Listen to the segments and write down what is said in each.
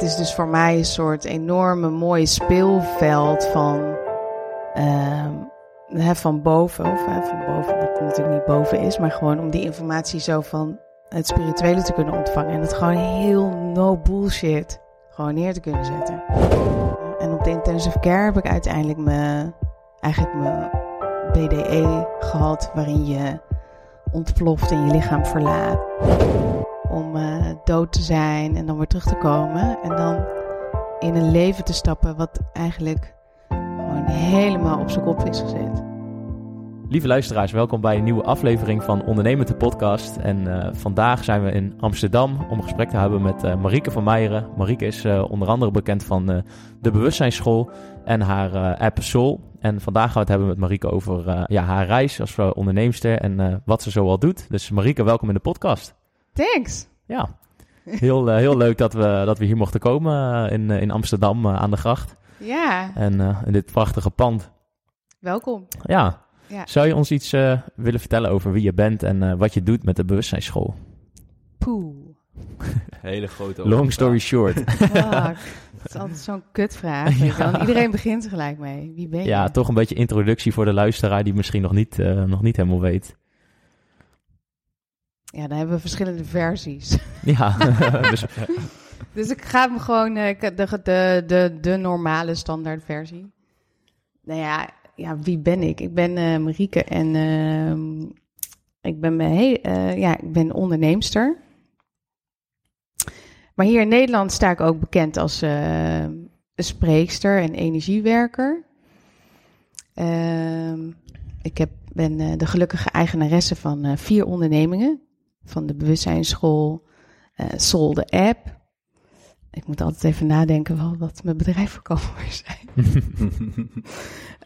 Het is dus voor mij een soort enorme mooie speelveld van, ehm, van boven. Of van boven, wat natuurlijk niet boven is, maar gewoon om die informatie zo van het spirituele te kunnen ontvangen. En het gewoon heel no bullshit gewoon neer te kunnen zetten. En op de intensive care heb ik uiteindelijk mijn, eigenlijk mijn BDE gehad, waarin je ontploft en je lichaam verlaat om uh, dood te zijn en dan weer terug te komen. En dan in een leven te stappen wat eigenlijk gewoon helemaal op zijn kop is gezet. Lieve luisteraars, welkom bij een nieuwe aflevering van Ondernemend de podcast. En uh, vandaag zijn we in Amsterdam om een gesprek te hebben met uh, Marieke van Meijeren. Marieke is onder andere bekend van de Bewustzijnsschool en haar app Soul. En vandaag gaan we het hebben met Marieke over ja, haar reis als onderneemster en wat ze zoal doet. Dus Marieke, welkom in de podcast. Thanks. Ja, heel, uh, heel leuk dat we, dat we hier mochten komen uh, in, uh, in Amsterdam aan de gracht. Ja. En in dit prachtige pand. Welkom. Ja. ja. Zou je ons iets willen vertellen over wie je bent en wat je doet met de bewustzijnsschool? Poeh. Hele grote Long story short. Fuck. Dat is altijd zo'n kutvraag. Ja. Iedereen begint er gelijk mee. Wie ben je? Ja, toch een beetje introductie voor de luisteraar die misschien nog niet, nog niet helemaal weet. Ja, dan hebben we verschillende versies. Ja. dus... dus ik ga hem gewoon uh, de, de, de, de normale standaard versie. Nou ja, ja, wie ben ik? Ik ben uh, Marieke en uh, ik ben, hey, ja, ik ben onderneemster. Maar hier in Nederland sta ik ook bekend als een spreekster en energiewerker. Ehm, ik heb, ben de gelukkige eigenaresse van vier ondernemingen van de bewustzijnsschool, uh, Soul de app. Ik moet altijd even nadenken wat mijn bedrijf voor zijn.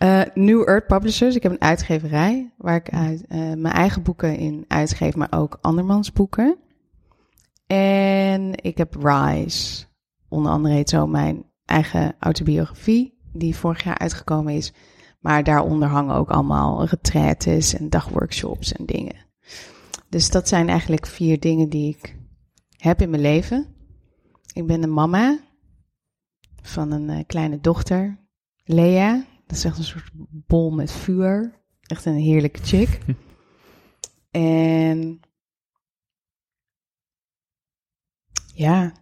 uh, New Earth Publishers. Ik heb een uitgeverij waar ik uit, uh, mijn eigen boeken in uitgeef, maar ook andermans boeken. En ik heb Rise. Onder andere heet zo mijn eigen autobiografie, die vorig jaar uitgekomen is. Maar daaronder hangen ook allemaal retraites en dagworkshops en dingen. Dus dat zijn eigenlijk vier dingen die ik heb in mijn leven. Ik ben een mama van een uh, kleine dochter, Lea. Dat is echt een soort bol met vuur. Echt een heerlijke chick. en ja.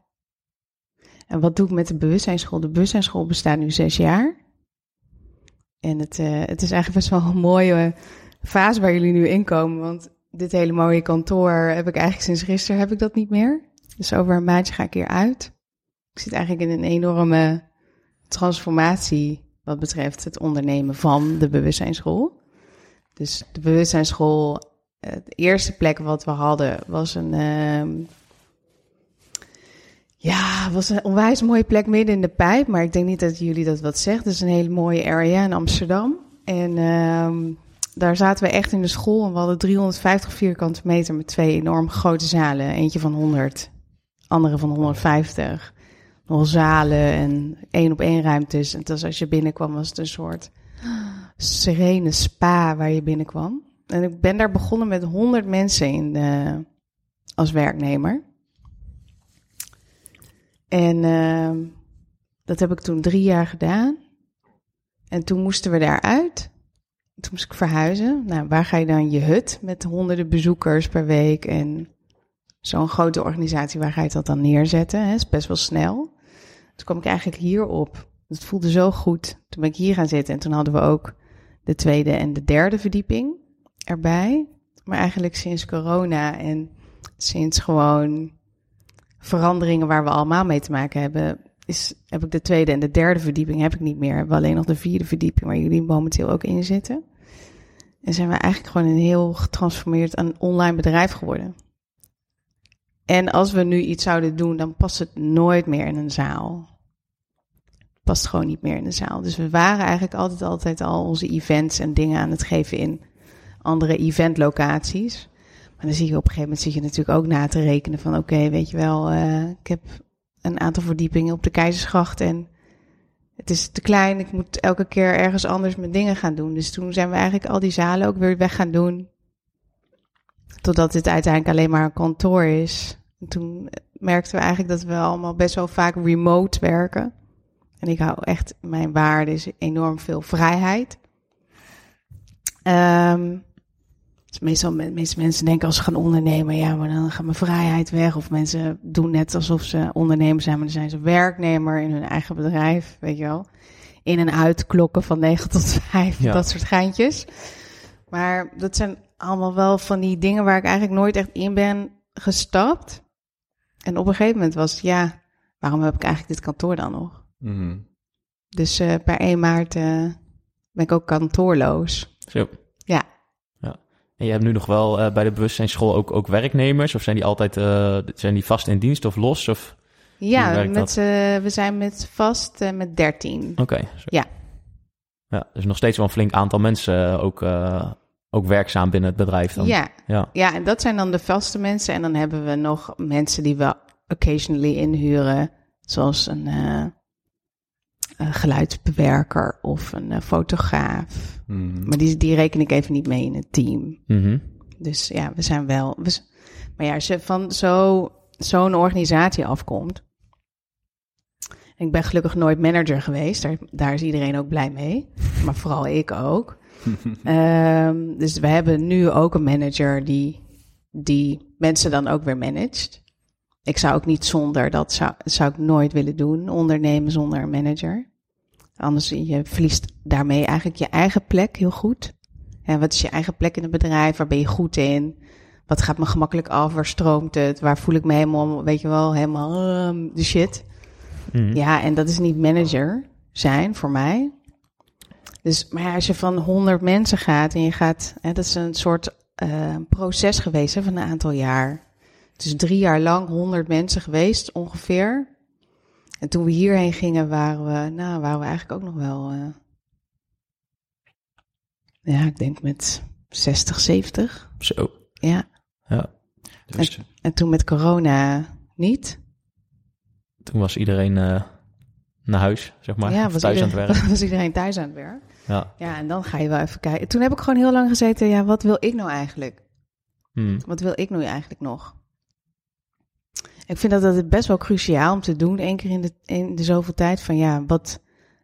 En wat doe ik met de bewustzijnsschool? De bewustzijnsschool bestaat nu zes jaar. En het, uh, het is eigenlijk best wel een mooie fase waar jullie nu in komen. Want dit hele mooie kantoor heb ik eigenlijk sinds gisteren heb ik dat niet meer. Dus over een maandje ga ik hier uit. Ik zit eigenlijk in een enorme transformatie wat betreft het ondernemen van de bewustzijnsschool. Dus de bewustzijnsschool, de eerste plek wat we hadden was een, uh, ja, was een onwijs mooie plek midden in de pijp. Maar ik denk niet dat jullie dat wat zegt. Het is een hele mooie area in Amsterdam. En uh, daar zaten we echt in de school en we hadden 350 vierkante meter met twee enorm grote zalen. Eentje van 100, andere van 150. nog zalen en één op één ruimtes. En was, als je binnenkwam was het een soort serene spa waar je binnenkwam. En ik ben daar begonnen met 100 mensen in de, als werknemer. En ehm, dat heb ik toen drie jaar gedaan. En toen moesten we daaruit. Toen moest ik verhuizen. Nou, waar ga je dan je hut met honderden bezoekers per week en zo'n grote organisatie, waar ga je dat dan neerzetten? Hè? is best wel snel. Toen kwam ik eigenlijk hierop. Het voelde zo goed. Toen ben ik hier gaan zitten en toen hadden we ook de tweede en de derde verdieping erbij. Maar eigenlijk sinds corona en sinds gewoon veranderingen waar we allemaal mee te maken hebben, is, heb ik de tweede en de derde verdieping heb ik niet meer. We hebben alleen nog de vierde verdieping waar jullie momenteel ook in zitten. En zijn we eigenlijk gewoon een heel getransformeerd een online bedrijf geworden. En als we nu iets zouden doen, dan past het nooit meer in een zaal. Past gewoon niet meer in de zaal. Dus we waren eigenlijk altijd, altijd al onze events en dingen aan het geven in andere eventlocaties. Maar dan zie je op een gegeven moment zit je natuurlijk ook na te rekenen van oké, weet je wel, uh, ik heb een aantal verdiepingen op de Keizersgracht en het is te klein. Ik moet elke keer ergens anders mijn dingen gaan doen. Dus toen zijn we eigenlijk al die zalen ook weer weg gaan doen. Totdat het uiteindelijk alleen maar een kantoor is. En toen merkten we eigenlijk dat we allemaal best wel vaak remote werken. En ik hou echt, mijn waarde is enorm veel vrijheid. Um, meestal, meeste mensen denken als ze gaan ondernemen, ja, maar dan gaat mijn vrijheid weg. Of mensen doen net alsof ze ondernemer zijn, maar dan zijn ze werknemer in hun eigen bedrijf, weet je wel. In en uit klokken van 9 tot 5, dat soort geintjes. Maar dat zijn allemaal wel van die dingen waar ik eigenlijk nooit echt in ben gestapt. En op een gegeven moment was het, ja, waarom heb ik eigenlijk dit kantoor dan nog? Mm Dus uh, per 1 maart uh, ben ik ook kantoorloos. Zo. En je hebt nu nog wel uh, bij de bewustzijnsschool ook, ook werknemers? Of zijn die altijd zijn die vast in dienst of los? Of ja, met, we zijn met vast met 13. Oké. Okay, ja. Ja, dus nog steeds wel een flink aantal mensen ook ook werkzaam binnen het bedrijf dan. Ja. ja, ja, en dat zijn dan de vaste mensen. En dan hebben we nog mensen die we occasionally inhuren, zoals een, een geluidsbewerker of een uh, fotograaf. Mm. Maar die, die reken ik even niet mee in het team. Mm -hmm. Dus ja, we zijn wel. We, maar ja, als je van zo, zo'n organisatie afkomt. Ik ben gelukkig nooit manager geweest. Daar, daar is iedereen ook blij mee. Maar vooral ik ook um, dus we hebben nu ook een manager die, die mensen dan ook weer managt. Ik zou ook niet zonder, dat zou, zou ik nooit willen doen, ondernemen zonder een manager. Anders je verliest daarmee eigenlijk je eigen plek heel goed. En wat is je eigen plek in het bedrijf? Waar ben je goed in? Wat gaat me gemakkelijk af? Waar stroomt het? Waar voel ik me helemaal, weet je wel, helemaal um, de shit? Mm. Ja, en dat is niet manager zijn voor mij. Dus, maar ja, als je van 100 mensen gaat en je gaat, hè, dat is een soort uh, proces geweest hè, van een aantal jaar. Het is drie jaar lang 100 mensen geweest ongeveer. En toen we hierheen gingen, waren we, nou, waren we eigenlijk ook nog wel, uh, ja, ik denk met 60, 70. Zo. Ja. Ja. Dus... En, en, toen met corona niet. Toen was iedereen uh, naar huis, zeg maar. Ja, was thuis iedereen, aan het werk. was iedereen thuis aan het werk. Ja. ja, en dan ga je wel even kijken. Toen heb ik gewoon heel lang gezeten, ja, wat wil ik nou eigenlijk? Hmm. Wat wil ik nu eigenlijk nog? Ik vind dat, dat best wel cruciaal om te doen, één keer in de, in de zoveel tijd. Van ja, wat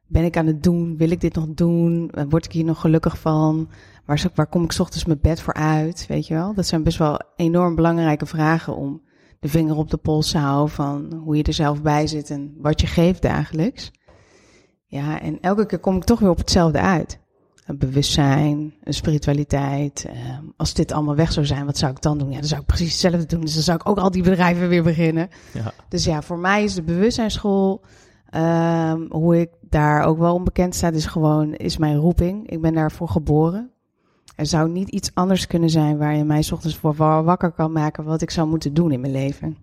ben ik aan het doen? Wil ik dit nog doen? Word ik hier nog gelukkig van? Waar, waar kom ik ochtends mijn bed voor uit? Weet je wel? Dat zijn best wel enorm belangrijke vragen om de vinger op de pols te houden van hoe je er zelf bij zit en wat je geeft dagelijks. Ja, en elke keer kom ik toch weer op hetzelfde uit. Een bewustzijn, een spiritualiteit. Uh, als dit allemaal weg zou zijn, wat zou ik dan doen? Ja, dan zou ik precies hetzelfde doen. Dus dan zou ik ook al die bedrijven weer beginnen. Ja. Dus ja, voor mij is de bewustzijnsschool, uh, hoe ik daar ook wel onbekend sta, is gewoon, is mijn roeping. Ik ben daarvoor geboren. Er zou niet iets anders kunnen zijn waar je mij s ochtends voor wakker kan maken wat ik zou moeten doen in mijn leven.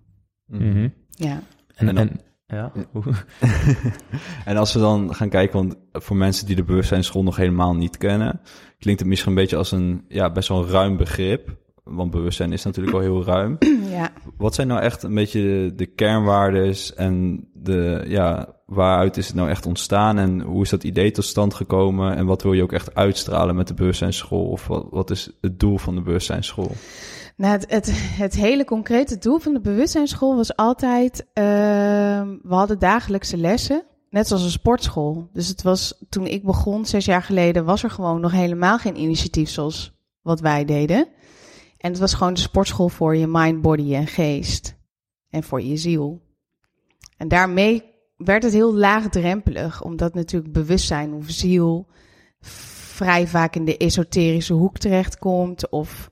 Mm -hmm. Ja. En, en, ja. en als we dan gaan kijken, want voor mensen die de bewustzijnsschool nog helemaal niet kennen, klinkt het misschien een beetje als een ja, best wel een ruim begrip. want bewustzijn is natuurlijk al heel ruim. ja. Wat zijn nou echt een beetje de, de kernwaardes en de, ja, waaruit is het nou echt ontstaan en hoe is dat idee tot stand gekomen en wat wil je ook echt uitstralen met de bewustzijnsschool of wat, wat is het doel van de bewustzijnsschool? Nou, het, het, hele concrete doel van de bewustzijnsschool was altijd, ehm, we hadden dagelijkse lessen, net zoals een sportschool. Dus het was, toen ik begon, zes jaar geleden, was er gewoon nog helemaal geen initiatief zoals wat wij deden. En het was gewoon de sportschool voor je mind, body en geest. En voor je ziel. En daarmee werd het heel laagdrempelig, omdat natuurlijk bewustzijn of ziel vrij vaak in de esoterische hoek terechtkomt. Of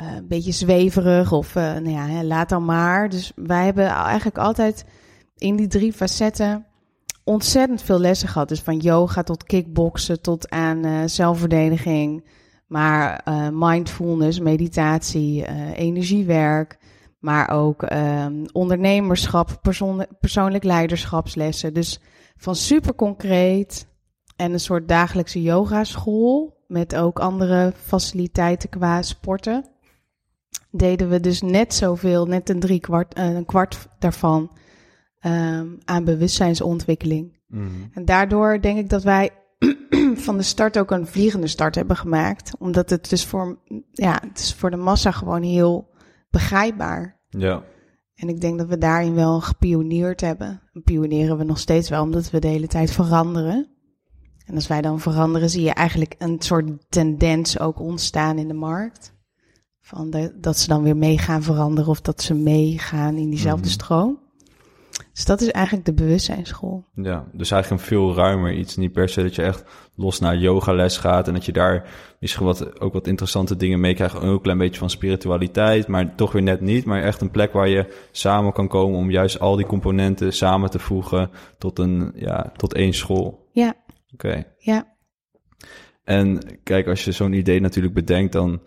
uh, een beetje zweverig, of uh, nou ja, laat dan maar. Dus wij hebben eigenlijk altijd in die drie facetten ontzettend veel lessen gehad. Dus van yoga tot kickboksen tot aan uh, zelfverdediging. Maar mindfulness, meditatie, energiewerk. Maar ook um, ondernemerschap, persoon, persoonlijk leiderschapslessen. Dus van super concreet en een soort dagelijkse yogaschool. Met ook andere faciliteiten qua sporten. Deden we dus net zoveel, net een drie kwart, uh, een kwart daarvan um, aan bewustzijnsontwikkeling. Mm. En daardoor denk ik dat wij van de start ook een vliegende start hebben gemaakt. Omdat het dus voor, ja, het is voor de massa gewoon heel begrijpbaar. Ja. En ik denk dat we daarin wel gepioneerd hebben. En pioneren we nog steeds wel, omdat we de hele tijd veranderen. En als wij dan veranderen, zie je eigenlijk een soort tendens ook ontstaan in de markt. Van de, dat ze dan weer mee gaan veranderen of dat ze meegaan in diezelfde mm. stroom. Dus dat is eigenlijk de bewustzijnsschool. Ja, dus eigenlijk een veel ruimer iets. Niet per se dat je echt los naar yogales gaat en dat je daar misschien wat, ook wat interessante dingen mee krijgt. Ook een klein beetje van spiritualiteit, maar toch weer net niet. Maar echt een plek waar je samen kan komen om juist al die componenten samen te voegen tot, een, ja, tot één school. Ja. Oké. Ja. En kijk, als je zo'n idee natuurlijk bedenkt, dan...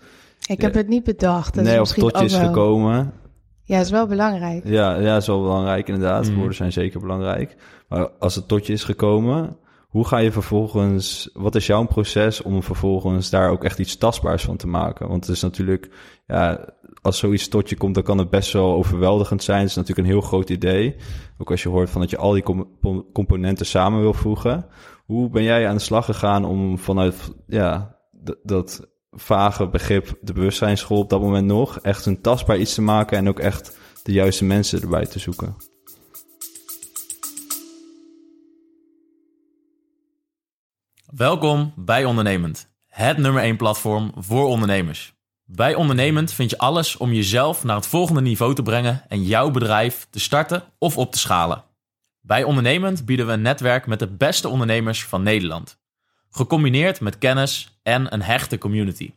Ik heb het niet bedacht. Dat nee, is of tot je is wel... gekomen. Ja, is wel belangrijk. Ja, ja, is wel belangrijk inderdaad. Mm. Woorden zijn zeker belangrijk. Maar als het tot je is gekomen, hoe ga je vervolgens, wat is jouw proces om vervolgens daar ook echt iets tastbaars van te maken? Want het is natuurlijk, ja, als zoiets tot je komt, dan kan het best wel overweldigend zijn. Het is natuurlijk een heel groot idee. Ook als je hoort van dat je al die com componenten samen wil voegen. Hoe ben jij aan de slag gegaan om vanuit, ja, dat vage begrip de bewustzijnsschool op dat moment nog echt een tastbaar iets te maken en ook echt de juiste mensen erbij te zoeken. Welkom bij Ondernemend, het nummer 1 platform voor ondernemers. Bij Ondernemend vind je alles om jezelf naar het volgende niveau te brengen en jouw bedrijf te starten of op te schalen. Bij Ondernemend bieden we een netwerk met de beste ondernemers van Nederland gecombineerd met kennis en een hechte community.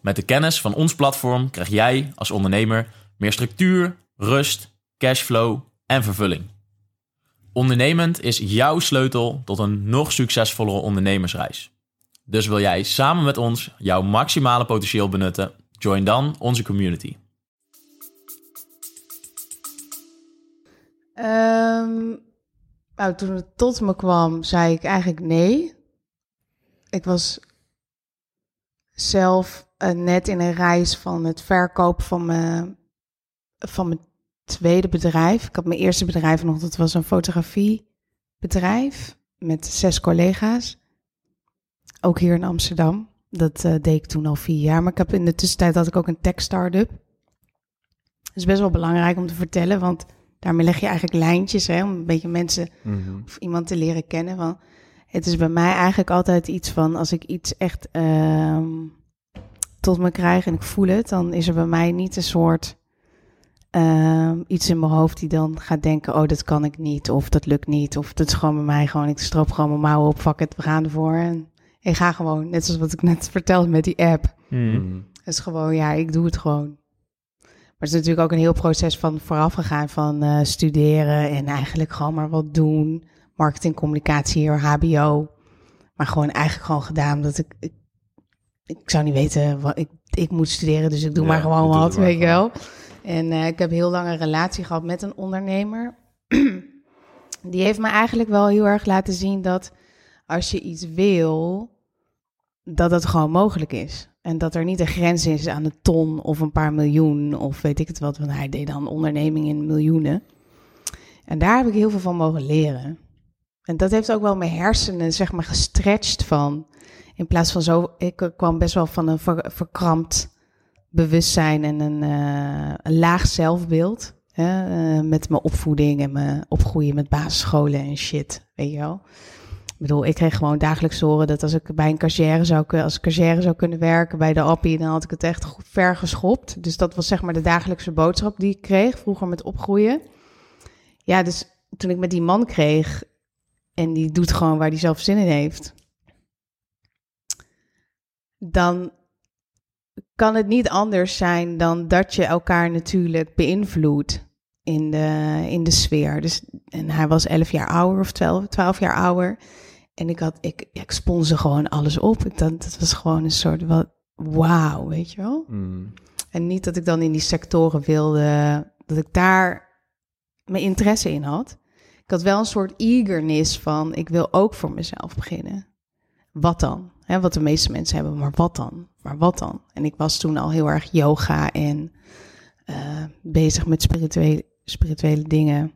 Met de kennis van ons platform krijg jij als ondernemer meer structuur, rust, cashflow en vervulling. Ondernemend is jouw sleutel tot een nog succesvollere ondernemersreis. Dus wil jij samen met ons jouw maximale potentieel benutten? Join dan onze community. Um, nou, toen het tot me kwam, zei ik eigenlijk nee ik was zelf uh, net in een reis van het verkopen van mijn, van mijn tweede bedrijf. Ik had mijn eerste bedrijf nog, dat was een fotografiebedrijf met zes collega's. Ook hier in Amsterdam. Dat uh, deed ik toen al vier jaar. Maar ik heb in de tussentijd had ik ook een tech startup. Dat is best wel belangrijk om te vertellen, want daarmee leg je eigenlijk lijntjes hè, om een beetje mensen mm -hmm. of iemand te leren kennen. Van, het is bij mij eigenlijk altijd iets van als ik iets echt uh, tot me krijg en ik voel het, dan is er bij mij niet een soort uh, iets in mijn hoofd die dan gaat denken: oh, dat kan ik niet, of dat lukt niet, of dat is gewoon bij mij gewoon, ik stroop gewoon mijn mouwen op, fuck het, we gaan ervoor. En ik ga gewoon, net zoals wat ik net vertelde met die app. Mm. Het is gewoon, ja, ik doe het gewoon. Maar het is natuurlijk ook een heel proces van vooraf gegaan van uh, studeren en eigenlijk gewoon maar wat doen marketing, communicatie hier, HBO. Maar gewoon eigenlijk gewoon gedaan dat ik, ik, ik zou niet weten wat ik, ik moet studeren, dus ik doe Ja, maar gewoon wat, weet je wel. En eh, ik heb heel lang een relatie gehad met een ondernemer. Die heeft me eigenlijk wel heel erg laten zien dat als je iets wil, dat het gewoon mogelijk is. En dat er niet een grens is aan een ton of een paar miljoen of weet ik het wat. Want hij deed dan onderneming in miljoenen. En daar heb ik heel veel van mogen leren. En dat heeft ook wel mijn hersenen, zeg maar, gestretched van. In plaats van zo, ik kwam best wel van een ver- verkrampt bewustzijn en een, eh, een laag zelfbeeld. Hè, eh, met mijn opvoeding en mijn opgroeien met basisscholen en shit, weet je wel. Ik bedoel, ik kreeg gewoon dagelijks horen dat als ik bij een cashier zou, als cashier zou kunnen werken bij de Appie, dan had ik het echt ver geschopt. Dus dat was zeg maar de dagelijkse boodschap die ik kreeg vroeger met opgroeien. Ja, dus toen ik met die man kreeg en die doet gewoon waar hij zelf zin in heeft, dan kan het niet anders zijn dan dat je elkaar natuurlijk beïnvloedt in de, in de sfeer. Dus, en hij was 11 jaar ouder of 12, 12 jaar ouder. En ik, had, ik, ik sponsde gewoon alles op. Ik dacht, dat was gewoon een soort wat wauw, weet je wel? Mm. En niet dat ik dan in die sectoren wilde, dat ik daar mijn interesse in had. Ik had wel een soort eagerness van, ik wil ook voor mezelf beginnen. Wat dan? Hè, wat de meeste mensen hebben, maar wat dan? Maar wat dan? En ik was toen al heel erg yoga en eh, bezig met spirituele, spirituele dingen.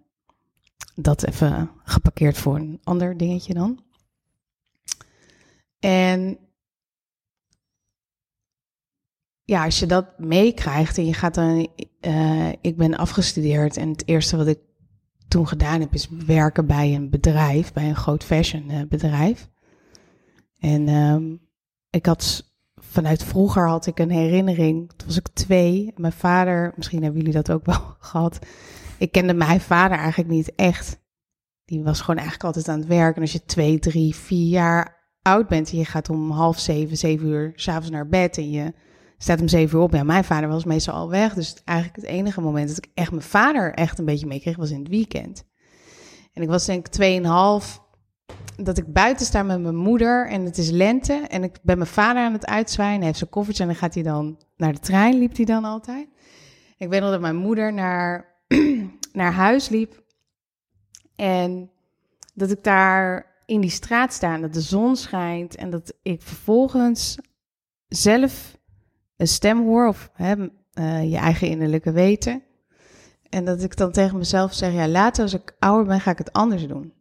Dat even geparkeerd voor een ander dingetje dan. En ja, als je dat meekrijgt en je gaat dan. eh, ik ben afgestudeerd en het eerste wat ik toen gedaan heb is werken bij een bedrijf, bij een groot fashion eh, bedrijf. En ehm, ik had vanuit vroeger had ik een herinnering. Toen was ik twee. Mijn vader, misschien hebben jullie dat ook wel gehad. Ik kende mijn vader eigenlijk niet echt. Die was gewoon eigenlijk altijd aan het werk. En als je twee, drie, vier jaar oud bent en je gaat om half zeven, zeven uur s'avonds naar bed en je staat om zeven uur op. Ja, mijn vader was meestal al weg. Dus eigenlijk het enige moment dat ik echt mijn vader echt een beetje meekreeg was in het weekend. En ik was denk ik tweeënhalf dat ik buiten sta met mijn moeder en het is lente en ik ben mijn vader aan het uitzwaaien. Hij heeft zijn koffertje en dan gaat hij dan naar de trein, liep hij dan altijd. Ik weet nog dat mijn moeder naar, naar huis liep en dat ik daar in die straat sta en dat de zon schijnt en dat ik vervolgens zelf een stem hoor of hè, eh, je eigen innerlijke weten. En dat ik dan tegen mezelf zeg, ja, later als ik ouder ben, ga ik het anders doen.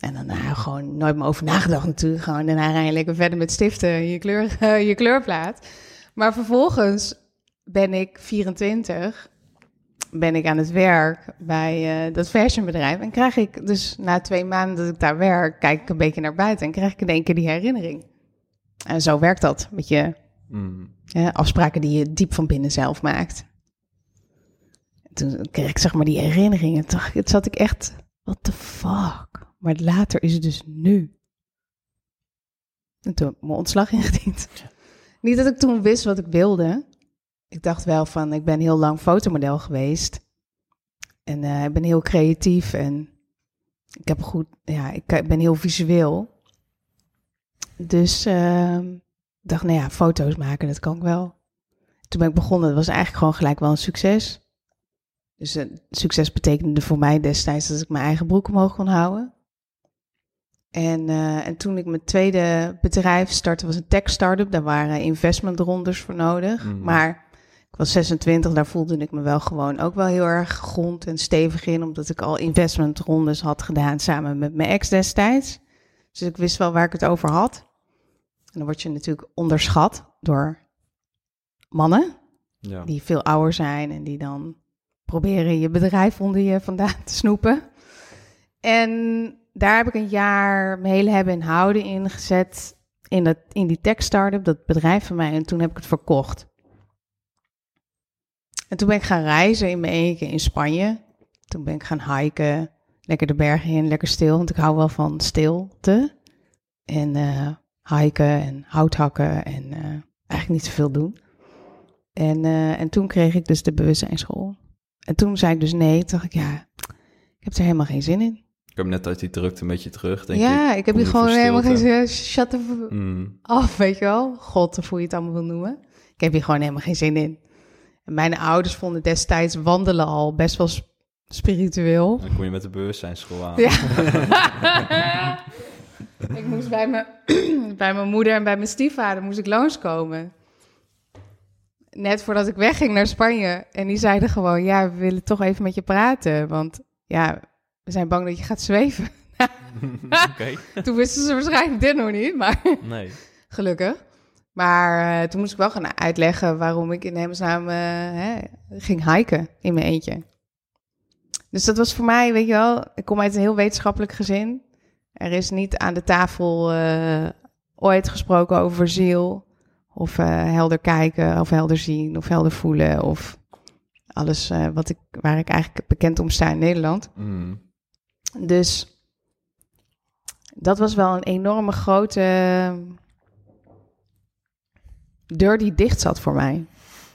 En dan nou, gewoon nooit meer over nagedacht natuurlijk. Gewoon daarna rij je lekker verder met stiften je, kleur, je kleurplaat. Maar vervolgens ben ik 24, ben ik aan het werk bij uh, dat fashionbedrijf. En krijg ik dus na twee maanden dat ik daar werk, kijk ik een beetje naar buiten en krijg ik in één keer die herinnering. En zo werkt dat met je Mm. ja, afspraken die je diep van binnen zelf maakt. Toen kreeg ik zeg maar die herinneringen. Toen zat ik echt, what the fuck? Maar later is het dus nu. En toen heb ik mijn ontslag ingediend. Niet dat ik toen wist wat ik wilde. Ik dacht wel van, ik ben heel lang fotomodel geweest. En eh, ik ben heel creatief en ik heb goed, ja, ik ben heel visueel. Dus ehm, ik dacht, nou ja, foto's maken, dat kan ik wel. Toen ben ik begonnen, dat was eigenlijk gewoon gelijk wel een succes. Dus eh, succes betekende voor mij destijds dat ik mijn eigen broek omhoog kon houden. En, eh, en toen ik mijn tweede bedrijf startte, was een tech startup. Daar waren investmentrondes voor nodig. Mhm. Maar ik was 26, daar voelde ik me wel gewoon ook wel heel erg grond en stevig in. Omdat ik al investmentrondes had gedaan samen met mijn ex destijds. Dus ik wist wel waar ik het over had. En dan word je natuurlijk onderschat door mannen Ja. die veel ouder zijn en die dan proberen je bedrijf onder je vandaan te snoepen. En daar heb ik een jaar mijn hele hebben en houden in gezet in, dat, in die tech startup, dat bedrijf van mij. En toen heb ik het verkocht. En toen ben ik gaan reizen in mijn eentje in Spanje. Toen ben ik gaan hiken, lekker de bergen in, lekker stil, want ik hou wel van stilte. En eh, hiken en hout hakken en eh, eigenlijk niet zoveel doen. En, eh, en toen kreeg ik dus de bewustzijnsschool. En toen zei ik dus nee. Toen dacht ik, ja, ik heb er helemaal geen zin in. Ik heb net uit die drukte een beetje terug, denk ja, ik. ik, heb hier gewoon helemaal geen zin Shut the f- Mm. af, weet je wel. God, of hoe je het allemaal wil noemen. Ik heb hier gewoon helemaal geen zin in. En mijn ouders vonden destijds wandelen al best wel sp- spiritueel. Dan kom je met de bewustzijnsschool aan. Ja. ik moest bij, me, bij mijn moeder en bij mijn stiefvader moest ik langskomen. Net voordat ik wegging naar Spanje. En die zeiden gewoon, ja, we willen toch even met je praten. Want ja, we zijn bang dat je gaat zweven. Toen wisten ze waarschijnlijk dit nog niet, maar Nee. gelukkig. Maar eh, toen moest ik wel gaan uitleggen waarom ik in hemelsnaam eh, hè, ging hiken in mijn eentje. Dus dat was voor mij, weet je wel, ik kom uit een heel wetenschappelijk gezin. Er is niet aan de tafel eh, ooit gesproken over ziel of eh, helder kijken of helder zien of helder voelen of alles eh, wat ik, waar ik eigenlijk bekend om sta in Nederland. Mm. Dus dat was wel een enorme grote deur die dicht zat voor mij.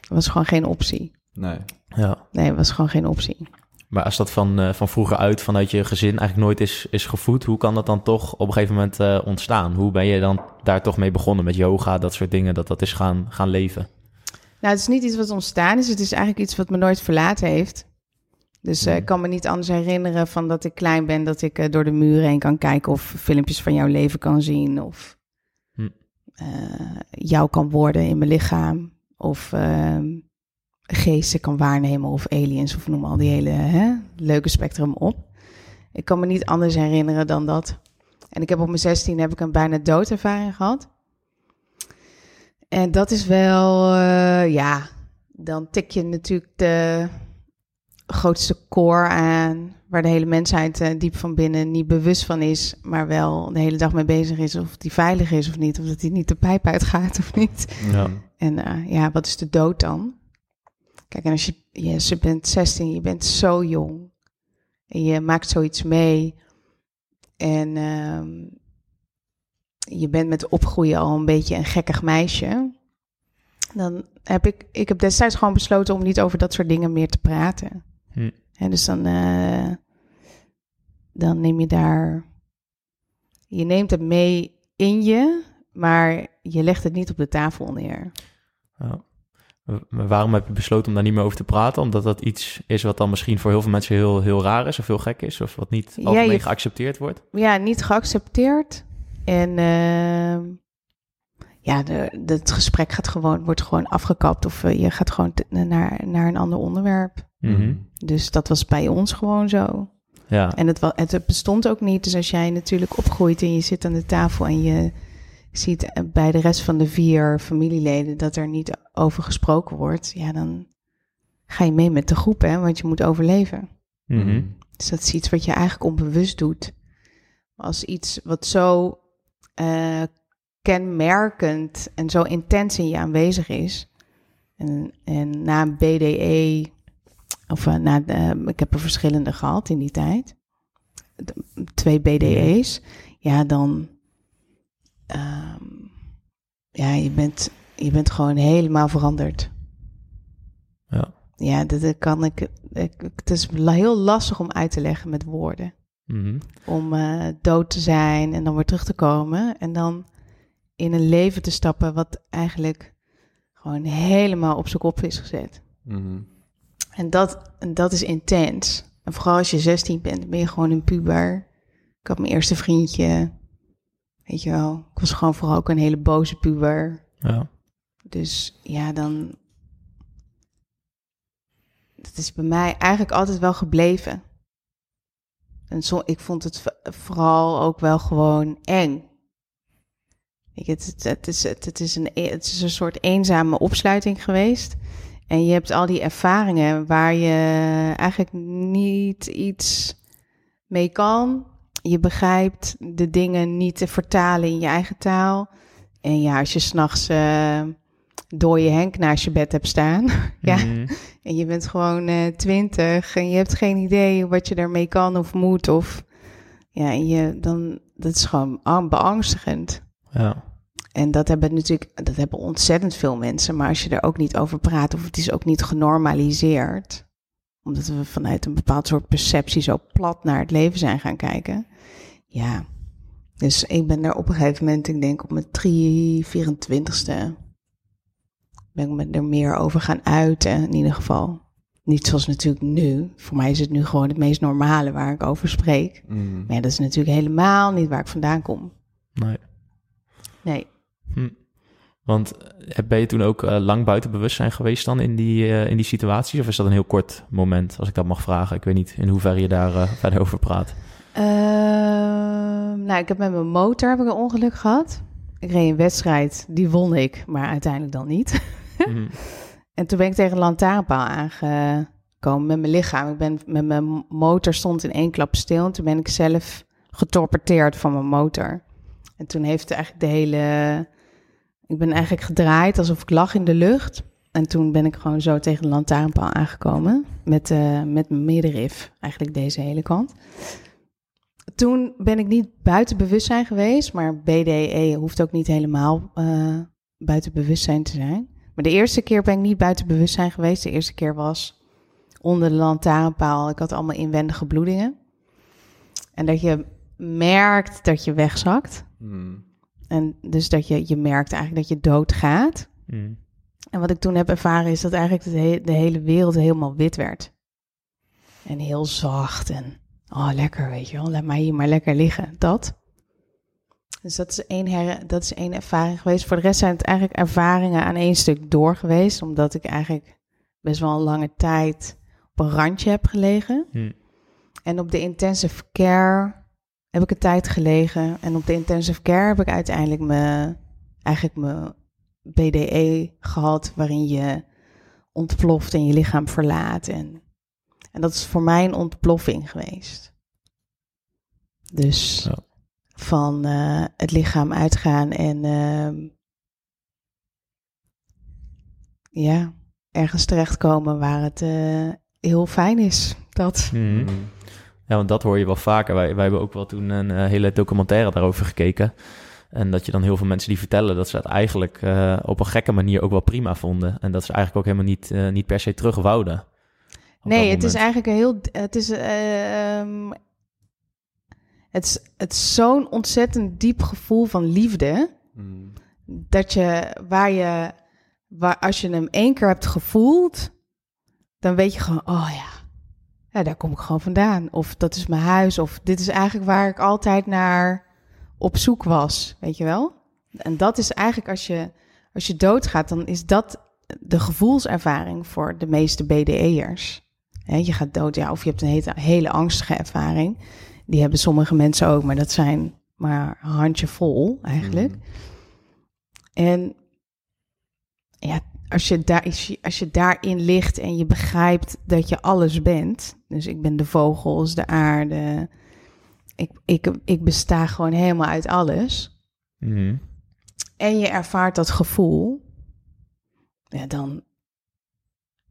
Dat was gewoon geen optie. Nee. Ja. Nee, dat was gewoon geen optie. Maar als dat van, eh, van vroeger uit, vanuit je gezin, eigenlijk nooit is, is gevoed, hoe kan dat dan toch op een gegeven moment eh, ontstaan? Hoe ben je dan daar toch mee begonnen met yoga, dat soort dingen, dat dat is gaan, gaan leven? Nou, het is niet iets wat ontstaan is. Het is eigenlijk iets wat me nooit verlaten heeft. Dus eh, ik kan me niet anders herinneren van dat ik klein ben, dat ik door de muren heen kan kijken of filmpjes van jouw leven kan zien of Hm. eh, jou kan worden in mijn lichaam of ehm, geesten kan waarnemen of aliens of noem al die hele hè, leuke spectrum op. Ik kan me niet anders herinneren dan dat. En ik heb op mijn 16 heb ik een bijna doodervaring gehad. En dat is wel, eh, ja, dan tik je natuurlijk de grootste core aan, waar de hele mensheid eh, diep van binnen niet bewust van is, maar wel de hele dag mee bezig is of die veilig is of niet, of dat hij niet de pijp uitgaat of niet. Ja. En eh, ja, wat is de dood dan? Kijk, en als je, yes, je bent 16, je bent zo jong en je maakt zoiets mee en ehm, je bent met opgroeien al een beetje een gekkig meisje, dan heb ik, ik heb destijds gewoon besloten om niet over dat soort dingen meer te praten. Hm. En dus dan, eh, dan neem je daar, je neemt het mee in je, maar je legt het niet op de tafel neer. Waarom heb je besloten om daar niet meer over te praten? Omdat dat iets is wat dan misschien voor heel veel mensen heel, heel raar is of heel gek is, of wat niet Ja, algemeen je- geaccepteerd wordt? ja, niet geaccepteerd. En ehm, ja, de, de- het gesprek gaat gewoon, wordt gewoon afgekapt of eh, je gaat gewoon te- naar, naar een ander onderwerp. Mhm. Dus dat was bij ons gewoon zo. Ja. En het, het bestond ook niet. Dus als jij natuurlijk opgroeit en je zit aan de tafel en je ziet eh, bij de rest van de vier familieleden dat er niet over gesproken wordt, ja, dan ga je mee met de groep, hè, want je moet overleven. Mhm. Dus dat is iets wat je eigenlijk onbewust doet. Als iets wat zo eh, kenmerkend en zo intens in je aanwezig is. En, en na een BDE, of eh, na, de- ik heb er verschillende gehad in die tijd. De- twee BDE's. Ja, dan. Ehm, ja, je bent, je bent gewoon helemaal veranderd. Ja. Ja, dat, dat kan ik, ik. Het is heel lastig om uit te leggen met woorden. Mhm. Om eh, dood te zijn en dan weer terug te komen. En dan in een leven te stappen wat eigenlijk gewoon helemaal op zijn kop is gezet. Mhm. En dat, en dat is intens. En vooral als je 16 bent, ben je gewoon een puber. Ik had mijn eerste vriendje. Weet je wel, ik was gewoon vooral ook een hele boze puber. Ja. Dus ja, dan. Dat is bij mij eigenlijk altijd wel gebleven. En zo, ik vond het vooral ook wel gewoon eng. Ik, het, het, het, is, het, het, is een, e- het is een soort eenzame opsluiting geweest. En je hebt al die ervaringen waar je eigenlijk niet iets mee kan. Je begrijpt de dingen niet te vertalen in je eigen taal. En ja, als je s'nachts eh door je Henk naast je bed hebt staan. ja, Mhm. en je bent gewoon eh, twintig en je hebt geen idee wat je daarmee kan of moet. Of ja, en je, dan, dat is gewoon ang- beangstigend. ja. En dat hebben natuurlijk, dat hebben ontzettend veel mensen. Maar als je er ook niet over praat, of het is ook niet genormaliseerd, omdat we vanuit een bepaald soort perceptie zo plat naar het leven zijn gaan kijken. Ja, dus ik ben er op een gegeven moment, ik denk op mijn 3, 24ste, ben ik me er meer over gaan uiten, in ieder geval. Niet zoals natuurlijk nu. Voor mij is het nu gewoon het meest normale waar ik over spreek. Mhm. Maar ja, dat is natuurlijk helemaal niet waar ik vandaan kom. Nee. Nee. Want eh, ben je toen ook eh, lang buiten bewustzijn geweest dan in die, eh, in die situaties? Of is dat een heel kort moment, als ik dat mag vragen? Ik weet niet in hoeverre je daar verder over praat. Ehm, nou, ik heb met mijn motor heb ik een ongeluk gehad. Ik reed een wedstrijd, die won ik, maar uiteindelijk dan niet. Mhm. En toen ben ik tegen een lantaarnpaal aangekomen met mijn lichaam. Ik ben met mijn motor stond in één klap stil. En toen ben ik zelf getorpeteerd van mijn motor. En toen heeft eigenlijk de hele... Ik ben eigenlijk gedraaid alsof ik lag in de lucht. En toen ben ik gewoon zo tegen de lantaarnpaal aangekomen. Met, eh, met mijn middenrif, eigenlijk deze hele kant. Toen ben ik niet buiten bewustzijn geweest. Maar BDE hoeft ook niet helemaal eh, buiten bewustzijn te zijn. Maar de eerste keer ben ik niet buiten bewustzijn geweest. De eerste keer was onder de lantaarnpaal. Ik had allemaal inwendige bloedingen. En dat je merkt dat je wegzakt. Hmm. En dus dat je, je merkt eigenlijk dat je doodgaat. Mhm. En wat ik toen heb ervaren is dat eigenlijk de, he- de hele wereld helemaal wit werd. En heel zacht en oh lekker weet je wel, laat mij hier maar lekker liggen. Dat. Dus dat is één, her, dat is één ervaring geweest. Voor de rest zijn het eigenlijk ervaringen aan één stuk door geweest. Omdat ik eigenlijk best wel een lange tijd op een randje heb gelegen. Mhm. En op de intensive care heb ik een tijd gelegen. En op de intensive care heb ik uiteindelijk mijn, eigenlijk mijn BDE gehad, waarin je ontploft en je lichaam verlaat. En, en dat is voor mij een ontploffing geweest. Dus Ja. van eh, het lichaam uitgaan en ehm, ja, ergens terechtkomen waar het eh, heel fijn is. Dat. Mhm. Hmm. Ja, want dat hoor je wel vaker. Wij, wij hebben ook wel toen een eh, hele documentaire daarover gekeken. En dat je dan heel veel mensen die vertellen dat ze het eigenlijk eh, op een gekke manier ook wel prima vonden. En dat ze eigenlijk ook helemaal niet, eh, niet per se terug wouden. Nee, dat het is eigenlijk een heel. Het is. eh, ehm, het is, het is zo'n ontzettend diep gevoel van liefde. Hmm. Dat je, waar je, waar, als je hem één keer hebt gevoeld, dan weet je gewoon, oh ja, ja, daar kom ik gewoon vandaan. Of dat is mijn huis, of dit is eigenlijk waar ik altijd naar op zoek was, weet je wel? En dat is eigenlijk als je, als je doodgaat, dan is dat de gevoelservaring voor de meeste BDE'ers. Hè, je gaat dood, ja, of je hebt een hele, hele angstige ervaring. Die hebben sommige mensen ook, maar dat zijn maar een handje vol eigenlijk. Mhm. En ja, als je, daar, als je- als je daarin ligt en je begrijpt dat je alles bent. Dus ik ben de vogels, de aarde. Ik, ik, ik besta gewoon helemaal uit alles. Mhm. En je ervaart dat gevoel. Ja, dan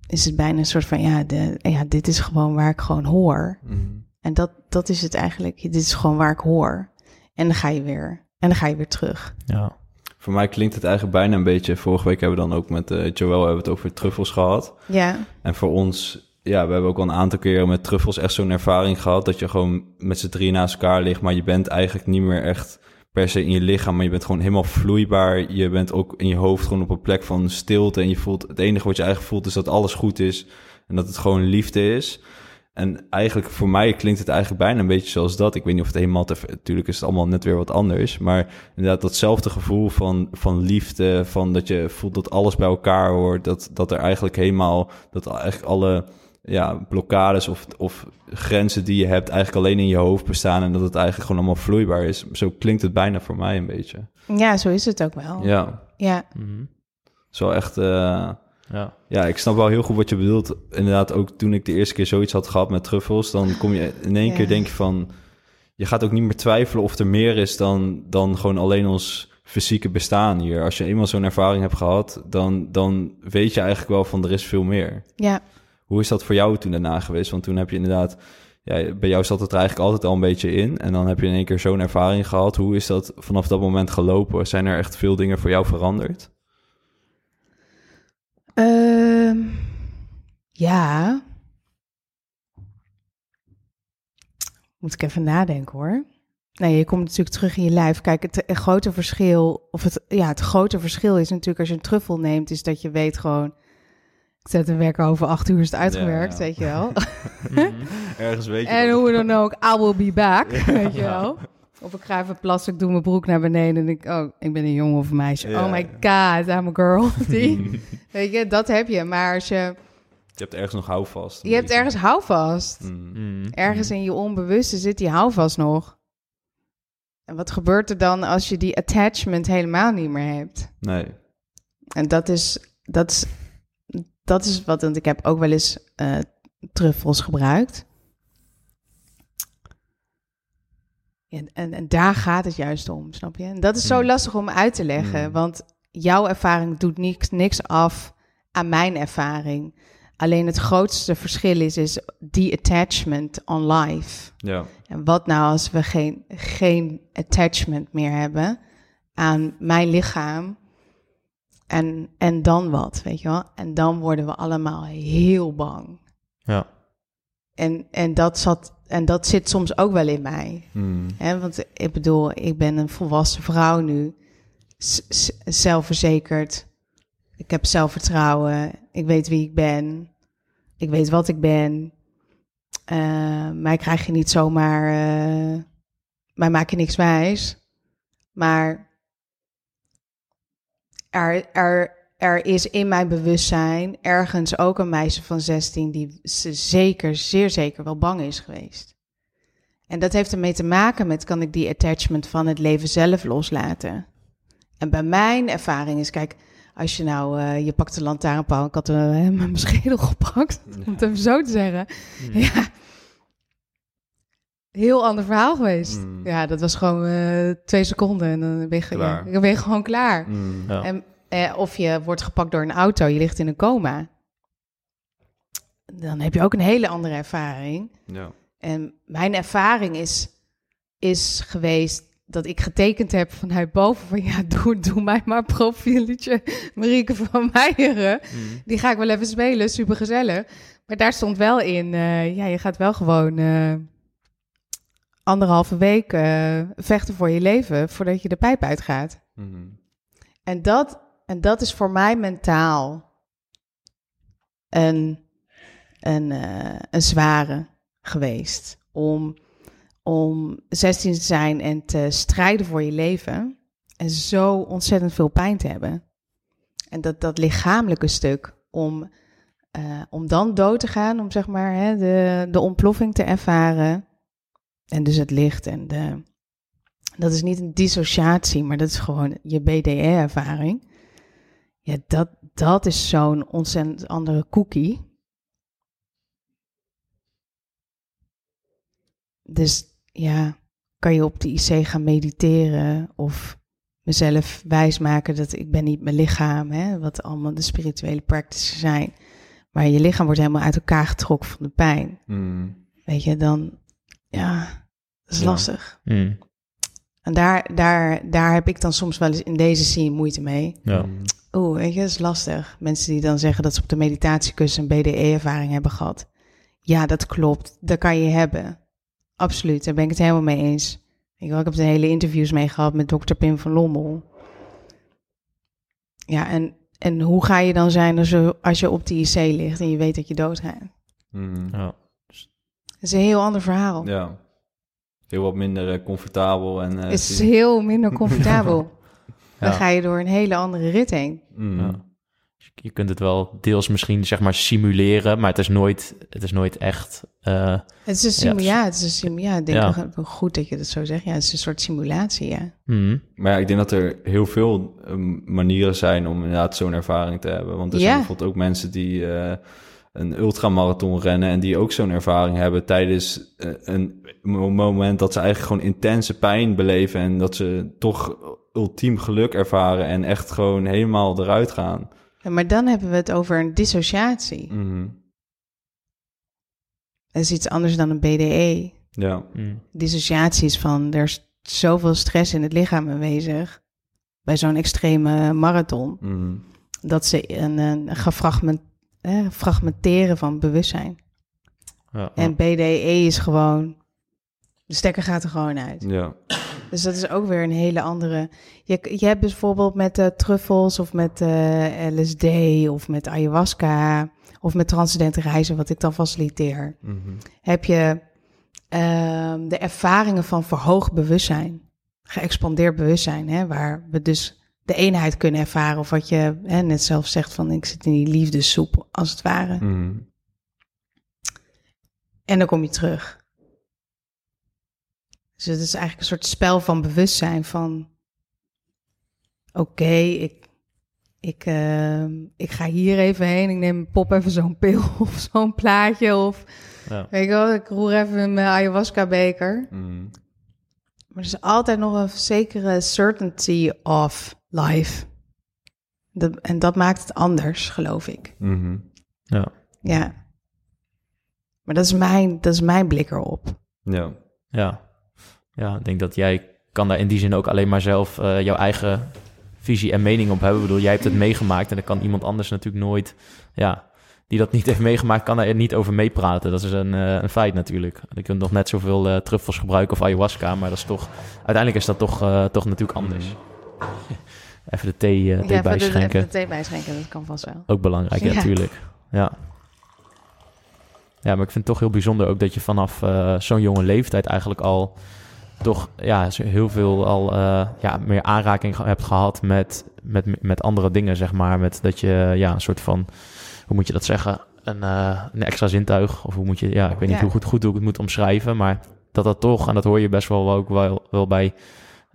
is het bijna een soort van, ja, de, ja dit is gewoon waar ik gewoon hoor. Hmm. En dat, dat is het eigenlijk. Dit is gewoon waar ik hoor. En dan ga je weer, en dan ga je weer terug. Ja. Voor mij klinkt het eigenlijk bijna een beetje... Vorige week hebben we dan ook met eh Joël hebben we het over truffels gehad. Ja, En voor ons, ja, we hebben ook al een aantal keren met truffels echt zo'n ervaring gehad... dat je gewoon met z'n drie naast elkaar ligt... maar je bent eigenlijk niet meer echt per se in je lichaam... maar je bent gewoon helemaal vloeibaar. Je bent ook in je hoofd gewoon op een plek van stilte... en je voelt, het enige wat je eigenlijk voelt is dat alles goed is... en dat het gewoon liefde is... En eigenlijk voor mij klinkt het eigenlijk bijna een beetje zoals dat. Ik weet niet of het helemaal... Te, natuurlijk is het allemaal net weer wat anders. Maar inderdaad datzelfde gevoel van, van liefde... van dat je voelt dat alles bij elkaar hoort. Dat, dat er eigenlijk helemaal... dat eigenlijk alle ja, blokkades of, of grenzen die je hebt... eigenlijk alleen in je hoofd bestaan... en dat het eigenlijk gewoon allemaal vloeibaar is. Zo klinkt het bijna voor mij een beetje. ja zo is het ook wel. Ja, ja. Mhm. zo echt... eh, ja. Ja, ik snap wel heel goed wat je bedoelt. Inderdaad, ook toen ik de eerste keer zoiets had gehad met truffels, dan kom je in één Ja. keer denk je van, je gaat ook niet meer twijfelen of er meer is dan, dan gewoon alleen ons fysieke bestaan hier. Als je eenmaal zo'n ervaring hebt gehad, dan, dan weet je eigenlijk wel van er is veel meer. ja. Hoe is dat voor jou toen daarna geweest? Want toen heb je inderdaad, ja, bij jou zat het er eigenlijk altijd al een beetje in. En dan heb je in één keer zo'n ervaring gehad. Hoe is dat vanaf dat moment gelopen? Zijn er echt veel dingen voor jou veranderd? Ehm, ja. Moet ik even nadenken hoor. Nee, je komt natuurlijk terug in je lijf. Kijk, het, het grote verschil, of het, ja, het grote verschil is natuurlijk als je een truffel neemt, is dat je weet gewoon, ik zet een werk over acht uur is het uitgewerkt, ja. weet je wel. Mhm. Ergens weet je en hoe dan ook, I will be back, weet je wel. Of ik ga even plassen, ik doe mijn broek naar beneden en ik, oh, ik ben een jongen of een meisje. Ja. Oh my god, I'm a girl. Die, weet je, dat heb je. Maar als je, Je hebt ergens nog houvast. je hebt ergens houvast. Mm. Mm. Ergens in je onbewuste zit die houvast nog. En wat gebeurt er dan als je die attachment helemaal niet meer hebt? Nee. En dat is, dat is, dat is wat, want ik heb ook wel eens eh, truffels gebruikt. Ja, en, en daar gaat het juist om, snap je? En dat is zo Hmm. lastig om uit te leggen, Hmm. want jouw ervaring doet niks, niks af aan mijn ervaring. Alleen het grootste verschil is, is die attachment on life. Ja. En wat nou als we geen, geen attachment meer hebben aan mijn lichaam? En, en dan wat, weet je wel? En dan worden we allemaal heel bang. Ja. En, en, dat, zat, en dat zit soms ook wel in mij. Mm. Hè? Want ik bedoel, ik ben een volwassen vrouw nu, zelfverzekerd. Ik heb zelfvertrouwen. Ik weet wie ik ben. Ik weet wat ik ben. Eh, mij krijg je niet zomaar. eh mij maak je niks wijs. Maar er, er, er is in mijn bewustzijn ergens ook een meisje van 16 die ze zeker, zeer zeker wel bang is geweest. En dat heeft ermee te maken met kan ik die attachment van het leven zelf loslaten. En bij mijn ervaring is, kijk, als je nou, eh, je pakt de lantaarnpaal, ik had uh, mijn schedel gepakt, om het even zo te zeggen. Ja, heel ander verhaal geweest. Mm. Ja, dat was gewoon eh, twee seconden en dan ben je, ge- Klaar. ja, dan ben je gewoon klaar. Mm. Ja. En, eh, of je wordt gepakt door een auto, je ligt in een coma. Dan heb je ook een hele andere ervaring. Ja. En mijn ervaring is, is geweest dat ik getekend heb vanuit boven van ja, doe, doe mij maar profieletje Marieke van Meijeren. Mm. Die ga ik wel even spelen, super gezellig. Maar daar stond wel in, eh, ja, je gaat wel gewoon eh, anderhalve week eh, vechten voor je leven voordat je de pijp uitgaat. Mm. En dat, en dat is voor mij mentaal een, een, eh, een zware geweest. Om, om 16 te zijn en te strijden voor je leven. En zo ontzettend veel pijn te hebben. En dat, dat lichamelijke stuk om, eh, om dan dood te gaan, om zeg maar hè, de, de ontploffing te ervaren. En dus het licht en de, dat is niet een dissociatie, maar dat is gewoon je BDE-ervaring. Ja, dat, dat is zo'n ontzettend andere cookie. Dus ja, kan je op de IC gaan mediteren of mezelf wijsmaken dat ik ben niet mijn lichaam, hè, wat allemaal de spirituele practices zijn. Maar je lichaam wordt helemaal uit elkaar getrokken van de pijn. Mm. Weet je, dan, ja, dat is Ja. lastig. Mm. En daar, daar, daar heb ik dan soms wel eens in deze scene moeite mee. Ja. Oeh, weet je, dat is lastig. Mensen die dan zeggen dat ze op de meditatiekussen een BDE-ervaring hebben gehad. Ja, dat klopt. Dat kan je hebben. Absoluut, daar ben ik het helemaal mee eens. Ik, ik heb er hele interviews mee gehad met dokter Pim van Lommel. Ja, en, en hoe ga je dan zijn als je, als je op de IC ligt en je weet dat je doodgaat? Mm. Ja. Dat is een heel ander verhaal. Ja. Heel wat minder eh, comfortabel en... eh, Het is heel minder comfortabel. Dan Ja. ga je door een hele andere rit heen. Mm. Ja. Je kunt het wel deels misschien zeg maar simuleren, maar het is nooit, het is nooit echt. eh, Het is een simulatie. Ja, Ja, het is een simulatie. Ik denk Ja. wel goed dat je dat zo zegt. Ja, het is een soort simulatie, ja. mm. Maar ja, ik denk dat er heel veel eh, manieren zijn om inderdaad zo'n ervaring te hebben. Want er Ja. zijn bijvoorbeeld ook mensen die eh, een ultramarathon rennen en die ook zo'n ervaring hebben tijdens eh, een mo- moment dat ze eigenlijk gewoon intense pijn beleven en dat ze toch ultiem geluk ervaren en echt gewoon helemaal eruit gaan. Ja, Maar dan hebben we het over een dissociatie. Mhm. Dat is iets anders dan een BDE. Ja. Mm. Dissociatie is van, er is zoveel stress in het lichaam aanwezig. Bij zo'n extreme marathon. Mhm. Dat ze een, een gefragment, eh, fragmenteren van bewustzijn. Ja. En BDE is gewoon, de stekker gaat er gewoon uit. Ja. Dus dat is ook weer een hele andere. Je, je hebt bijvoorbeeld met eh, truffels of met eh, LSD of met ayahuasca of met transcendente reizen, wat ik dan faciliteer. Mhm. Heb je ehm, de ervaringen van verhoogd bewustzijn, geëxpandeerd bewustzijn, hè, waar we dus de eenheid kunnen ervaren. Of wat je hè, net zelf zegt van ik zit in die liefdessoep, als het ware. Mhm. En dan kom je terug. Dus het is eigenlijk een soort spel van bewustzijn van... Oké, ik, ik, ehm, ik ga hier even heen. Ik neem pop even zo'n pil of zo'n plaatje. Of Ja. weet je wel, ik roer even in mijn ayahuasca beker. Mhm. Maar er is altijd nog een zekere certainty of life. En dat maakt het anders, geloof ik. Mhm. Ja. Ja. Maar dat is mijn, dat is mijn blik erop. Ja. Ja. Ja, ik denk dat jij kan daar in die zin ook alleen maar zelf eh, jouw eigen visie en mening op hebben. Ik bedoel, jij hebt het meegemaakt en dan kan iemand anders natuurlijk nooit, ja, die dat niet heeft meegemaakt, kan daar niet over meepraten. Dat is een, eh, een feit natuurlijk. Je kunt nog net zoveel eh, truffels gebruiken of ayahuasca, maar dat is toch, uiteindelijk is dat toch, toch natuurlijk anders. Even de thee, eh, thee ja, even de, bijschenken. even de thee bijschenken, dat kan vast wel. Ook belangrijk, ja, Ja. natuurlijk. Ja. ja, maar ik vind het toch heel bijzonder ook dat je vanaf zo'n jonge leeftijd eigenlijk al toch ja, heel veel al eh, ja, meer aanraking hebt gehad met, met, met andere dingen, zeg maar. Met dat je ja, een soort van, hoe moet je dat zeggen? Een, eh, een extra zintuig. Of hoe moet je, ja, ik weet niet Ja. hoe goed, goed hoe ik het moet omschrijven. Maar dat dat toch, en dat hoor je best wel ook wel, wel bij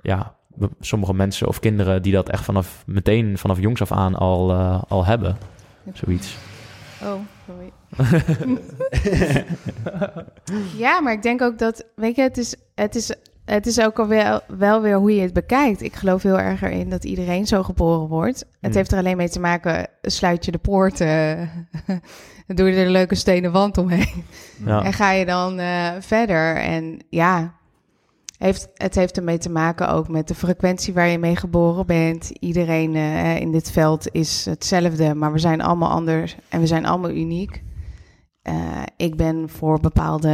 ja, sommige mensen of kinderen die dat echt vanaf meteen vanaf jongs af aan al, eh, al hebben. Zoiets. Oh, sorry. ja, maar ik denk ook dat, weet je, het is, het is, het is ook al wel, wel weer hoe je het bekijkt. Ik geloof heel erg erin dat iedereen zo geboren wordt. Het Hmm. heeft er alleen mee te maken, sluit je de poort, dan doe je er een leuke stenen wand omheen. Ja. En ga je dan eh, verder. En ja, heeft, het heeft ermee te maken ook met de frequentie waar je mee geboren bent. Iedereen eh, in dit veld is hetzelfde, maar we zijn allemaal anders en we zijn allemaal uniek. Eh, ik ben voor bepaalde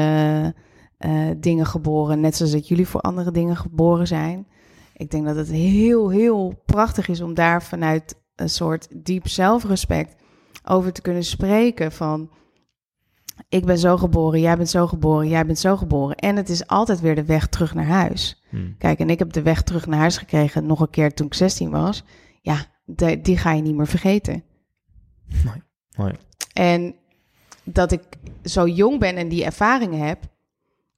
eh, dingen geboren, net zoals dat jullie voor andere dingen geboren zijn. Ik denk dat het heel, heel prachtig is om daar vanuit een soort diep zelfrespect over te kunnen spreken van ik ben zo geboren, jij bent zo geboren, jij bent zo geboren. En het is altijd weer de weg terug naar huis. Hm. Kijk, en ik heb de weg terug naar huis gekregen nog een keer toen ik 16 was. Ja, de- die ga je niet meer vergeten. Mooi. En dat ik zo jong ben en die ervaringen heb,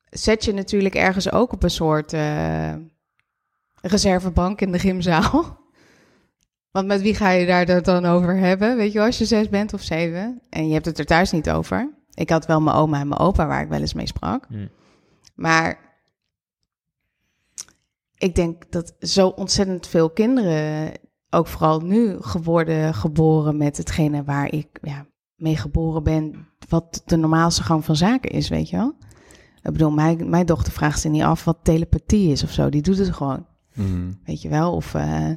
zet je natuurlijk ergens ook op een soort eh, reservebank in de gymzaal. Want met wie ga je daar dat dan over hebben? Weet je als je zes bent of zeven en je hebt het er thuis niet over. Ik had wel mijn oma en mijn opa waar ik wel eens mee sprak. Hm. Maar ik denk dat zo ontzettend veel kinderen, ook vooral nu, geworden geboren met hetgene waar ik ja, mee geboren ben, wat de normaalste gang van zaken is, weet je wel. Ik bedoel, mijn, mijn dochter vraagt zich niet af wat telepathie is of zo. Die doet het gewoon, Mhm. weet je wel. Of eh,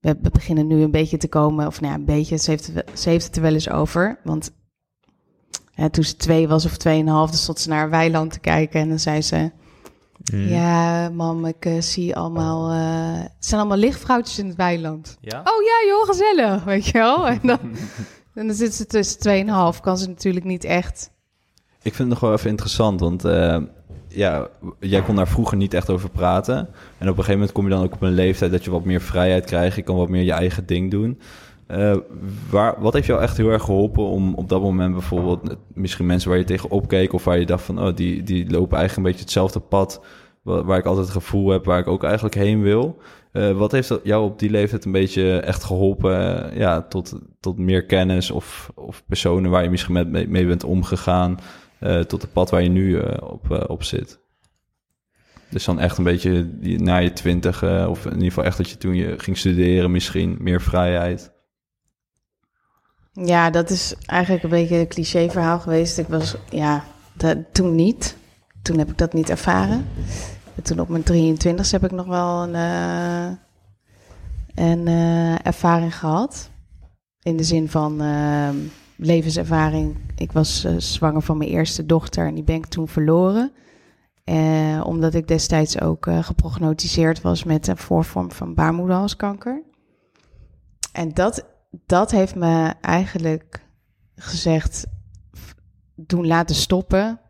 we, beginnen nu een beetje te komen, of nou ja, een beetje, ze heeft, ze heeft het er wel eens over. Want hè, toen ze twee was of tweeënhalf, dan stond ze naar een weiland te kijken en dan zei ze... Hm. Ja, mam, ik eh, zie allemaal. eh, het zijn allemaal lichtvrouwtjes in het weiland. Ja? Oh ja, joh, gezellig, weet je wel. En dan, en dan zit ze tussen 2,5, kan ze natuurlijk niet echt. Ik vind het nog wel even interessant, want eh, ja, jij kon daar vroeger niet echt over praten. En op een gegeven moment kom je dan ook op een leeftijd dat je wat meer vrijheid krijgt. Je kan wat meer je eigen ding doen. Eh, waar, wat heeft jou echt heel erg geholpen om op dat moment bijvoorbeeld... misschien mensen waar je tegen opkeek of waar je dacht van... oh, die, die lopen eigenlijk een beetje hetzelfde pad... wa- waar ik altijd het gevoel heb waar ik ook eigenlijk heen wil. Eh, wat heeft jou op die leeftijd een beetje echt geholpen... eh, ja, tot, tot meer kennis of, of personen waar je misschien mee bent omgegaan... eh, tot het pad waar je nu eh, op, eh, op zit? Dus dan echt een beetje na je twintig, of in ieder geval echt dat je toen je ging studeren misschien, meer vrijheid. Ja, dat is eigenlijk een beetje een cliché-verhaal geweest. Ik was, ja, dat, toen niet. Toen heb ik dat niet ervaren. En toen op mijn 23 heb ik nog wel een, een ervaring gehad. In de zin van eh, levenservaring. Ik was eh, zwanger van mijn eerste dochter en die ben ik toen verloren. Eh, omdat ik destijds ook eh, geprognotiseerd was met een voorvorm van baarmoederhalskanker. En dat, dat heeft me eigenlijk gezegd, doen laten stoppen.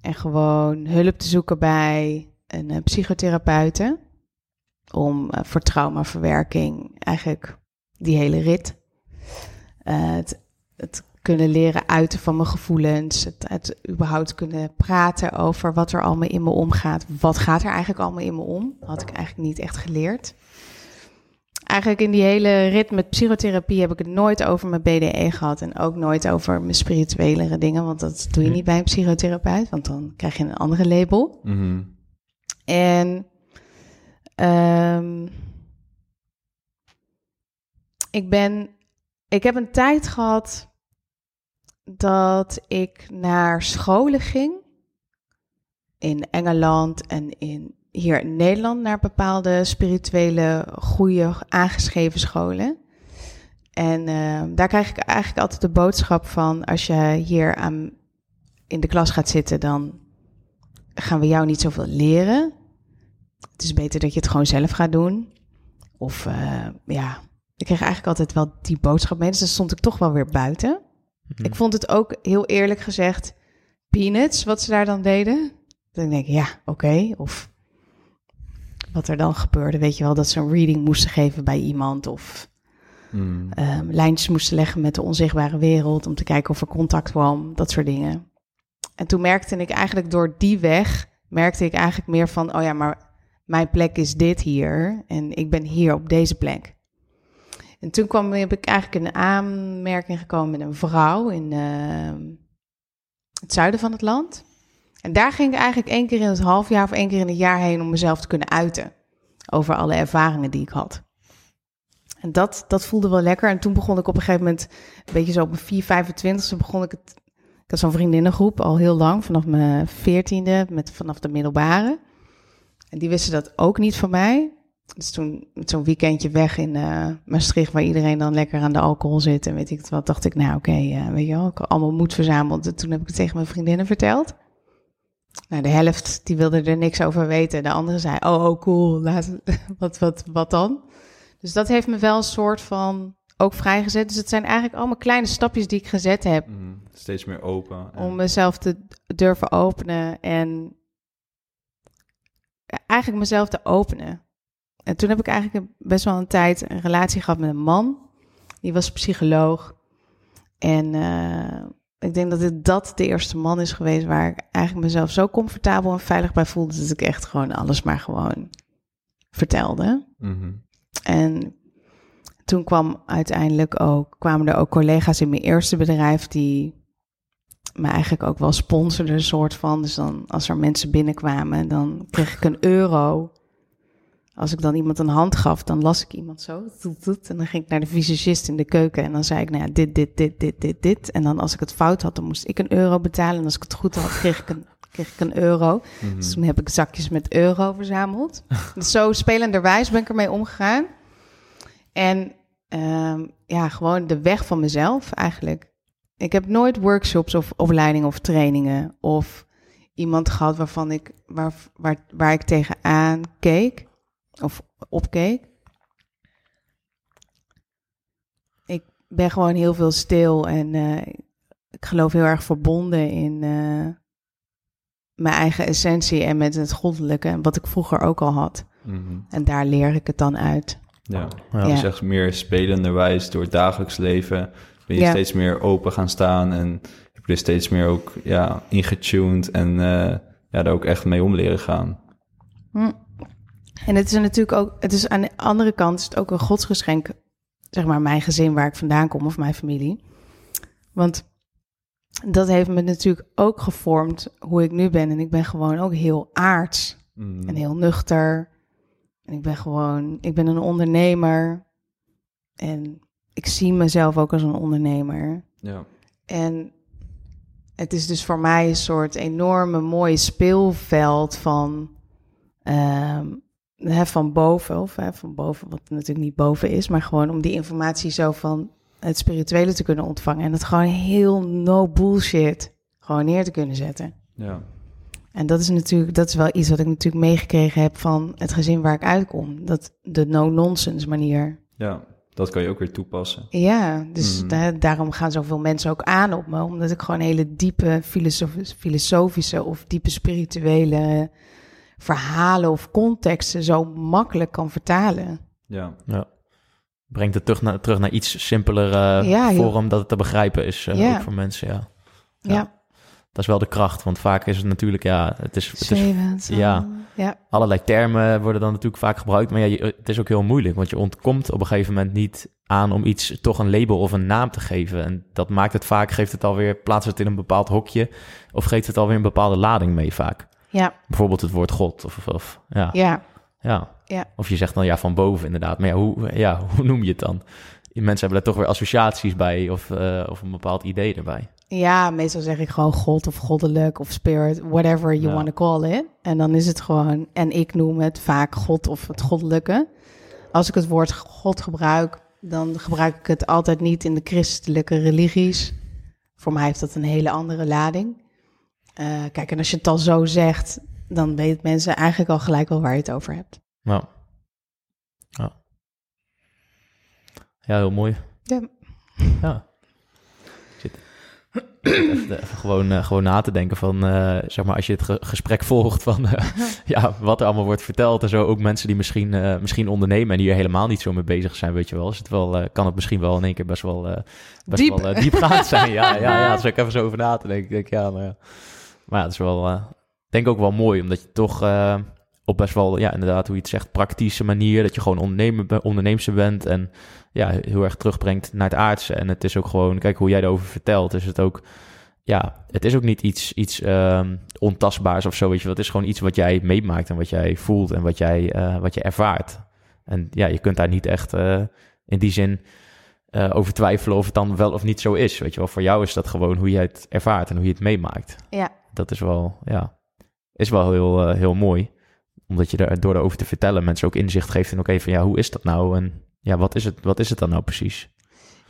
En gewoon hulp te zoeken bij een uh, psychotherapeute. Om uh, voor traumaverwerking eigenlijk die hele rit. Uh, het, kunnen leren uiten van mijn gevoelens. Het, het, überhaupt kunnen praten over wat er allemaal in me omgaat. Wat gaat er eigenlijk allemaal in me om? Dat had ik eigenlijk niet echt geleerd. Eigenlijk in die hele rit met psychotherapie heb ik het nooit over mijn BDE gehad. En ook nooit over mijn spirituelere dingen. Want dat doe je niet bij een psychotherapeut. Want dan krijg je een andere label. Mm -hmm. En um, ik ben. Ik heb een tijd gehad dat ik naar scholen ging. In Engeland en in, hier in Nederland naar bepaalde spirituele, goede, aangeschreven scholen. En uh, daar krijg ik eigenlijk altijd de boodschap van: als je hier aan, in de klas gaat zitten, dan gaan we jou niet zoveel leren. Het is beter dat je het gewoon zelf gaat doen. Of uh, ja, ik kreeg eigenlijk altijd wel die boodschap mee. Dus dan stond ik toch wel weer buiten. Mhm. Ik vond het ook heel eerlijk gezegd peanuts wat ze daar dan deden. Dan denk ik, ja, oké. Okay. Of wat er dan gebeurde, weet je wel, dat ze een reading moesten geven bij iemand. Of Mm. um, lijntjes moesten leggen met de onzichtbare wereld. Om te kijken of er contact kwam, dat soort dingen. En toen merkte ik eigenlijk door die weg, merkte ik eigenlijk meer van, oh ja, maar mijn plek is dit hier. En ik ben hier op deze plek. En toen kwam, heb ik eigenlijk een aanmerking gekomen met een vrouw in uh, het zuiden van het land. En daar ging ik eigenlijk één keer in het half jaar of één keer in het jaar heen om mezelf te kunnen uiten. Over alle ervaringen die ik had. En dat, dat voelde wel lekker. En toen begon ik op een gegeven moment, een beetje zo op mijn 4, 25 begon ik het. Ik had zo'n vriendinnengroep al heel lang, vanaf mijn veertiende, met vanaf de middelbare. En die wisten dat ook niet van mij. Dus toen met zo'n weekendje weg in uh, Maastricht, waar iedereen dan lekker aan de alcohol zit en weet ik het wat, dacht ik, nou oké, okay, uh, weet je wel, ik had allemaal moed verzameld. En toen heb ik het tegen mijn vriendinnen verteld. Nou, de helft die wilde er niks over weten. De andere zei, oh, oh cool, laat, wat, wat, wat dan? Dus dat heeft me wel een soort van ook vrijgezet. Dus het zijn eigenlijk allemaal kleine stapjes die ik gezet heb. Mm, steeds meer open. En... Om mezelf te durven openen en eigenlijk mezelf te openen. En toen heb ik eigenlijk best wel een tijd een relatie gehad met een man. Die was psycholoog. En uh, ik denk dat dit dat de eerste man is geweest waar ik eigenlijk mezelf zo comfortabel en veilig bij voelde. Dat ik echt gewoon alles maar gewoon vertelde. Mm -hmm. En toen kwam uiteindelijk ook, kwamen er ook collega's in mijn eerste bedrijf die me eigenlijk ook wel sponsorden, een soort van. Dus dan als er mensen binnenkwamen, dan kreeg ik een euro. Als ik dan iemand een hand gaf, dan las ik iemand zo. En dan ging ik naar de visagist in de keuken. En dan zei ik, nou ja, dit, dit, dit, dit, dit, dit. En dan als ik het fout had, dan moest ik een euro betalen. En als ik het goed had, kreeg ik een, kreeg ik een euro. Mm -hmm. Dus toen heb ik zakjes met euro verzameld. dus zo spelenderwijs ben ik ermee omgegaan. En um, ja, gewoon de weg van mezelf eigenlijk. Ik heb nooit workshops of opleidingen of trainingen of iemand gehad waarvan ik, waar, waar, waar ik tegenaan keek of opkeek. Ik ben gewoon heel veel stil en uh, ik geloof heel erg verbonden in uh, mijn eigen essentie en met het goddelijke, wat ik vroeger ook al had. Mm -hmm. En daar leer ik het dan uit. Ja, Ja. dus echt meer spelenderwijs door het dagelijks leven ben je Ja. steeds meer open gaan staan en heb je er steeds meer ook ja, ingetuned en eh, ja, daar ook echt mee om leren gaan. Hm. En het is natuurlijk ook, het is aan de andere kant is het ook een godsgeschenk, zeg maar, mijn gezin waar ik vandaan kom of mijn familie. Want dat heeft me natuurlijk ook gevormd hoe ik nu ben. En ik ben gewoon ook heel aards Mm. en heel nuchter. En ik ben gewoon, ik ben een ondernemer. En ik zie mezelf ook als een ondernemer. Ja. En het is dus voor mij een soort enorme mooie speelveld van, ehm, hè, van boven, of hè, van boven, wat natuurlijk niet boven is, maar gewoon om die informatie zo van het spirituele te kunnen ontvangen. En het gewoon heel no bullshit gewoon neer te kunnen zetten. Ja. En dat is natuurlijk, dat is wel iets wat ik natuurlijk meegekregen heb van het gezin waar ik uitkom. Dat de no-nonsense manier. Ja. dat kan je ook weer toepassen. Ja, dus da- daarom gaan zoveel mensen ook aan op me. Omdat ik gewoon hele diepe filosof- filosofische of diepe spirituele verhalen of contexten zo makkelijk kan vertalen. Ja, Brengt het terug naar, terug naar iets simpeler eh, Ja, joh. vorm dat het te begrijpen is eh, Ja. ook voor mensen, ja. Ja, Ja. Dat is wel de kracht, want vaak is het natuurlijk, ja, het is, het ja. ja. allerlei termen worden dan natuurlijk vaak gebruikt, maar ja, je- het is ook heel moeilijk, want je ontkomt op een gegeven moment niet aan om iets toch een label of een naam te geven. En dat maakt het vaak, geeft het alweer, plaatst het in een bepaald hokje, of geeft het alweer een bepaalde lading mee vaak. Ja, Bijvoorbeeld het woord God, of, of ja, ja, ja. Ja. Of je zegt dan ja, van boven inderdaad, maar ja, hoe, ja, hoe noem je het dan? Mensen hebben daar toch weer associaties bij, of, eh, of een bepaald idee erbij. ja, meestal zeg ik gewoon God of goddelijk of spirit, whatever you Ja. want to call it. En dan is het gewoon, en ik noem het vaak God of het goddelijke. Als ik het woord God gebruik, dan gebruik ik het altijd niet in de christelijke religies. Voor mij heeft dat een hele andere lading. Eh, kijk, en als je het al zo zegt, dan weten mensen eigenlijk al gelijk wel waar je het over hebt. Nou. Ja. Ja, heel mooi. Ja. Ja. Ik zit even, even gewoon, eh, gewoon na te denken van, eh, zeg maar, als je het ge- gesprek volgt van, ja, wat er allemaal wordt verteld en zo. Ook mensen die misschien, misschien ondernemen en die er helemaal niet zo mee bezig zijn, weet je wel. Is het wel, kan het misschien wel in één keer best wel, best Diep. wel diepgaand zijn. Ja, ja, ja. Dus ik even zo over na te denken. Ik denk, ja, maar ja. Maar ja, het is wel, eh, denk ook wel mooi, omdat je toch eh, op best wel, ja, inderdaad, hoe je het zegt, praktische manier, dat je gewoon ondernemer, onderneemster bent en ja, heel erg terugbrengt naar het aardse. En het is ook gewoon, kijk hoe jij erover vertelt, is het ook, ja, het is ook niet iets, iets ehm, ontastbaars of zo, weet je wel. Het is gewoon iets wat jij meemaakt en wat jij voelt en wat jij, eh, wat je ervaart. En ja, je kunt daar niet echt in die zin over twijfelen of het dan wel of niet zo is, weet je wel. Voor jou is dat gewoon hoe je het ervaart en hoe je het meemaakt. Ja, Dat is wel, ja, is wel heel, eh, heel mooi. Omdat je er door erover te vertellen mensen ook inzicht geeft in, oké, van ja, hoe is dat nou? En ja, wat is het, wat is het dan nou precies?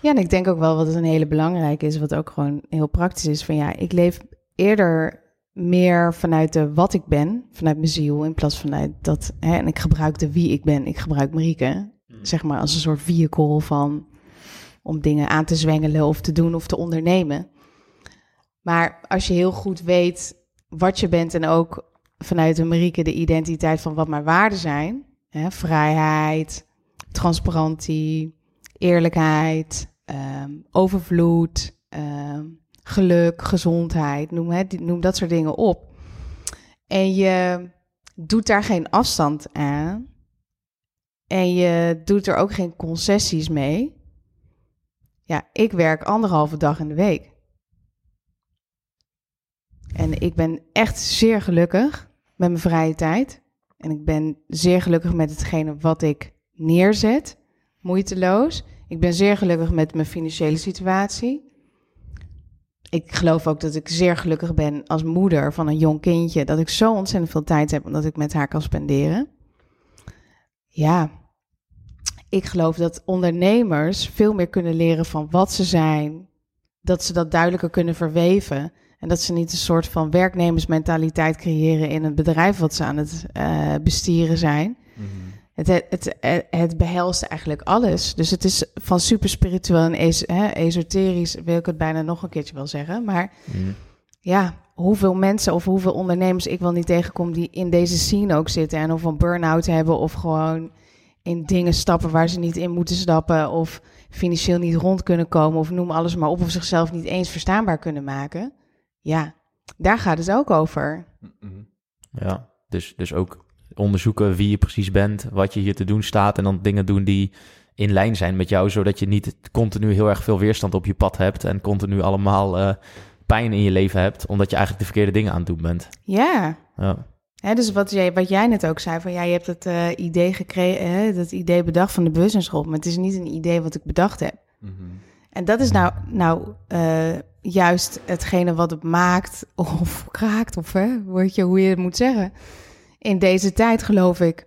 Ja, en ik denk ook wel wat een hele belangrijke is, wat ook gewoon heel praktisch is. Van ja, ik leef eerder meer vanuit de wat ik ben, vanuit mijn ziel, in plaats vanuit dat. Hè, en ik gebruik de wie ik ben. Ik gebruik Marieke, zeg maar, als een soort vehicle van om dingen aan te zwengelen of te doen of te ondernemen. Maar als je heel goed weet wat je bent en ook vanuit de Marieke de identiteit van wat mijn waarden zijn, hè, vrijheid, transparantie, eerlijkheid, ehm, overvloed, ehm, geluk, gezondheid, noem, hè, noem dat soort dingen op. En je doet daar geen afstand aan. En je doet er ook geen concessies mee. Ja, ik werk anderhalve dag in de week. En ik ben echt zeer gelukkig met mijn vrije tijd. En ik ben zeer gelukkig met hetgene wat ik neerzet, moeiteloos. Ik ben zeer gelukkig met mijn financiële situatie. Ik geloof ook dat ik zeer gelukkig ben als moeder van een jong kindje. Dat ik zo ontzettend veel tijd heb omdat ik met haar kan spenderen. Ja, ik geloof dat ondernemers veel meer kunnen leren van wat ze zijn. Dat ze dat duidelijker kunnen verweven. En dat ze niet een soort van werknemersmentaliteit creëren in het bedrijf wat ze aan het eh, bestieren zijn. Het, het, het, het behelst eigenlijk alles. Dus het is van super spiritueel en es, hè, esoterisch, wil ik het bijna nog een keertje wel zeggen. Maar ja, hoeveel mensen of hoeveel ondernemers ik wel niet tegenkom die in deze scene ook zitten en of een burn-out hebben of gewoon in dingen stappen waar ze niet in moeten stappen of financieel niet rond kunnen komen of noem alles maar op of zichzelf niet eens verstaanbaar kunnen maken. Ja, daar gaat het ook over. Ja, dus, dus ook onderzoeken wie je precies bent, wat je hier te doen staat en dan dingen doen die in lijn zijn met jou, zodat je niet continu heel erg veel weerstand op je pad hebt en continu allemaal eh, pijn in je leven hebt, omdat je eigenlijk de verkeerde dingen aan het doen bent. Ja, Ja, Hè, dus wat jij, wat jij net ook zei, van ja, je hebt het eh, idee gekregen, hè, dat idee bedacht van de bewustzijnsschool, maar het is niet een idee wat ik bedacht heb. En dat is nou, nou eh, juist hetgene wat het maakt of kraakt, of hè, weet je, hoe je het moet zeggen. In deze tijd geloof ik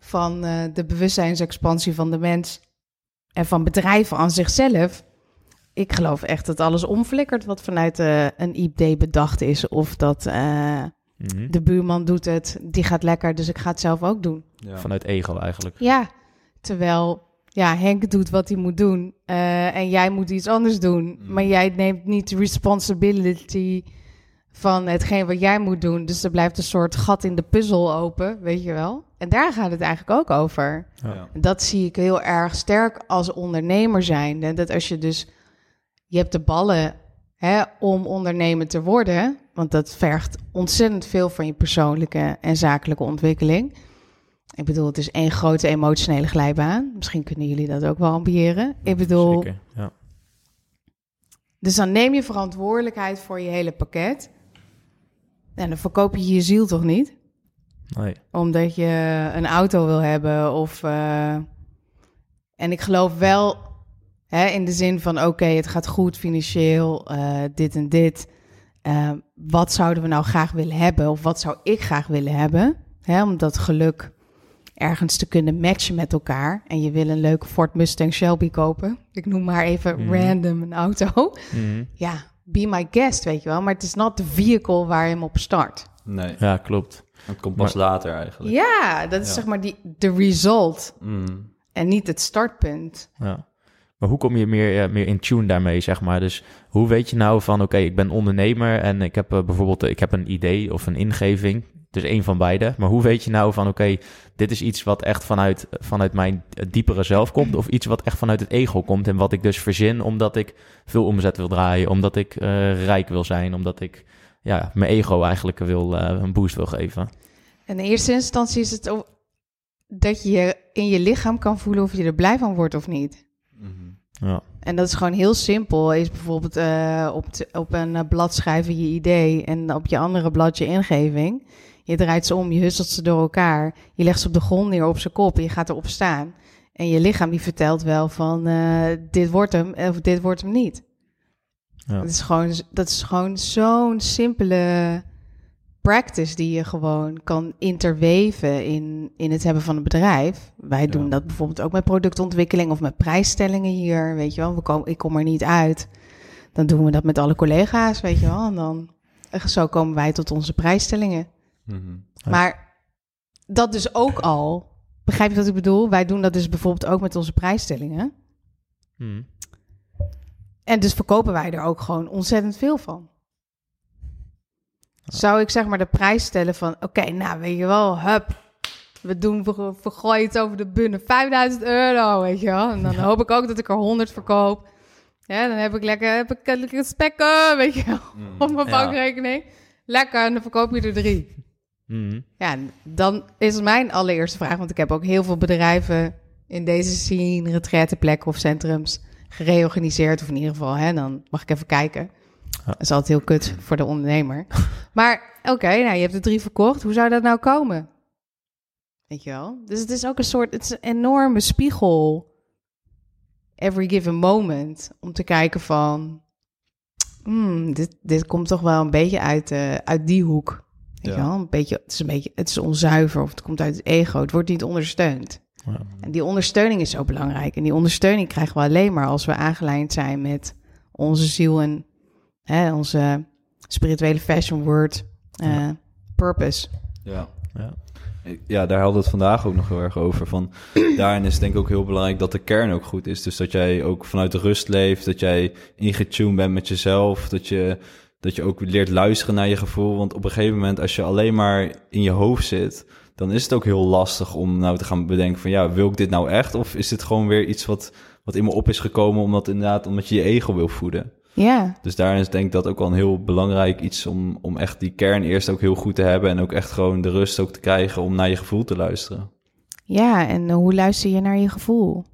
van eh, de bewustzijnsexpansie van de mens en van bedrijven aan zichzelf. Ik geloof echt dat alles omflikkert wat vanuit eh, een idee bedacht is. Of dat eh, Mhm. de buurman doet het, die gaat lekker, dus ik ga het zelf ook doen. Ja. vanuit ego eigenlijk. Ja, terwijl ja, Henk doet wat hij moet doen eh, en jij moet iets anders doen. Mm. Maar jij neemt niet de responsibility van hetgeen wat jij moet doen. Dus er blijft een soort gat in de puzzel open, weet je wel. En daar gaat het eigenlijk ook over. Ja. Dat zie ik heel erg sterk als ondernemer zijn. En dat als je dus, je hebt de ballen hè, om ondernemer te worden, want dat vergt ontzettend veel van je persoonlijke en zakelijke ontwikkeling. Ik bedoel, het is één grote emotionele glijbaan. Misschien kunnen jullie dat ook wel ambiëren. Ik bedoel, Zeker, ja. dus dan neem je verantwoordelijkheid voor je hele pakket. En dan verkoop je je ziel toch niet? Nee. Omdat je een auto wil hebben of... eh, En ik geloof wel hè, in de zin van... oké, het gaat goed financieel, eh, dit en dit. Eh, wat zouden we nou graag willen hebben? Of wat zou ik graag willen hebben? Hè, om dat geluk ergens te kunnen matchen met elkaar. En je wil een leuke Ford Mustang Shelby kopen. Ik noem maar even Mhm. random een auto. Mhm. Ja, be my guest, weet je wel. Maar het is not de vehicle waar je hem op start. Nee, Ja, klopt. het komt pas later eigenlijk. Ja, dat is Ja. zeg maar die, de result Mm. en niet het startpunt. Ja. Maar hoe kom je meer, meer in tune daarmee, zeg maar? Dus hoe weet je nou van, oké, ik ben ondernemer en ik heb eh, bijvoorbeeld eh, ik heb een idee of een ingeving. Dus één van beide. Maar hoe weet je nou van, oké, dit is iets wat echt vanuit, vanuit mijn diepere zelf komt... of iets wat echt vanuit het ego komt en wat ik dus verzin... omdat ik veel omzet wil draaien, omdat ik eh, rijk wil zijn... omdat ik ja, mijn ego eigenlijk wil, eh, een boost wil geven. En in eerste instantie is het ook dat je in je lichaam kan voelen of je er blij van wordt of niet. Ja, En dat is gewoon heel simpel. Is bijvoorbeeld eh, op, op een blad schrijven je idee en op je andere blad je ingeving. Je draait ze om, je husselt ze door elkaar. Je legt ze op de grond neer op zijn kop en je gaat erop staan. En je lichaam die vertelt wel van eh, dit wordt hem of dit wordt hem niet. Ja. Dat is gewoon, dat is gewoon zo'n simpele practice die je gewoon kan interweven in, in het hebben van een bedrijf. Wij doen Ja. dat bijvoorbeeld ook met productontwikkeling of met prijsstellingen hier, weet je wel. We komen, ik kom er niet uit. Dan doen we dat met alle collega's, weet je wel. En dan zo komen wij tot onze prijsstellingen. Mhm. Ja. Maar dat dus ook al, begrijp je wat ik bedoel? Wij doen dat dus bijvoorbeeld ook met onze prijsstellingen. Mhm. En dus verkopen wij er ook gewoon ontzettend veel van. Zou ik zeg maar de prijs stellen van... Oké, nou weet je wel, hup. We doen, we vergooien het over de bunnen. 5000 euro, weet je wel. En dan hoop ik ook dat ik er 100 verkoop. Ja, dan heb ik lekker, heb ik lekker spekken, weet je wel. Op mijn Ja. bankrekening. Lekker, en dan verkoop je er drie. Mhm. Ja, dan is mijn allereerste vraag, want ik heb ook heel veel bedrijven in deze scene, retraiteplekken of centrums gereorganiseerd. Of in ieder geval, hè, dan mag ik even kijken. Ja. Dat is altijd heel kut voor de ondernemer. maar oké, nou, je hebt er drie verkocht. Hoe zou dat nou komen? Weet je wel? Dus het is ook een soort, het is een enorme spiegel. Every given moment. Om te kijken van, hmm, dit, dit komt toch wel een beetje uit, eh, uit die hoek. Weet Ja. wel? Een beetje, het is een beetje, het is onzuiver of het komt uit het ego. Het wordt niet ondersteund. Ja. En die ondersteuning is zo belangrijk. En die ondersteuning krijgen we alleen maar als we aangelijnd zijn met onze ziel en hè, onze spirituele fashion word eh, purpose. Ja. Ja. Ja, daar hadden we het vandaag ook nog heel erg over. Van, daarin is het denk ik ook heel belangrijk dat de kern ook goed is. Dus dat jij ook vanuit de rust leeft, dat jij ingetuned bent met jezelf, dat je, dat je ook leert luisteren naar je gevoel. Want op een gegeven moment, als je alleen maar in je hoofd zit, dan is het ook heel lastig om nou te gaan bedenken van, ja, wil ik dit nou echt? Of is dit gewoon weer iets wat, wat in me op is gekomen omdat inderdaad, omdat je je ego wil voeden? Ja, Dus daarin is denk ik dat ook wel een heel belangrijk iets om, om echt die kern eerst ook heel goed te hebben. En ook echt gewoon de rust ook te krijgen om naar je gevoel te luisteren. ja. En hoe luister je naar je gevoel?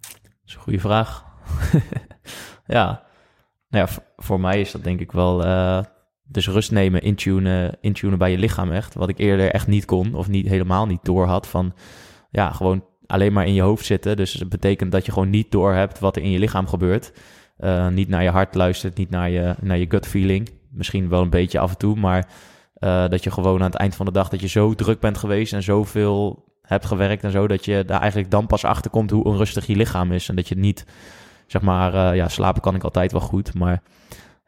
Dat is een goede vraag. ja. Nou ja, voor mij is dat denk ik wel... eh, dus rust nemen, intunen, intunen bij je lichaam echt. Wat ik eerder echt niet kon of niet, helemaal niet door had. Van ja, gewoon alleen maar in je hoofd zitten. Dus het betekent dat je gewoon niet door hebt wat er in je lichaam gebeurt. Eh, niet naar je hart luistert, niet naar je, naar je gut feeling. Misschien wel een beetje af en toe, maar eh, dat je gewoon aan het eind van de dag... dat je zo druk bent geweest en zoveel hebt gewerkt en zo... dat je daar eigenlijk dan pas achter komt hoe onrustig je lichaam is. En dat je niet, zeg maar, eh, ja, slapen kan ik altijd wel goed, maar...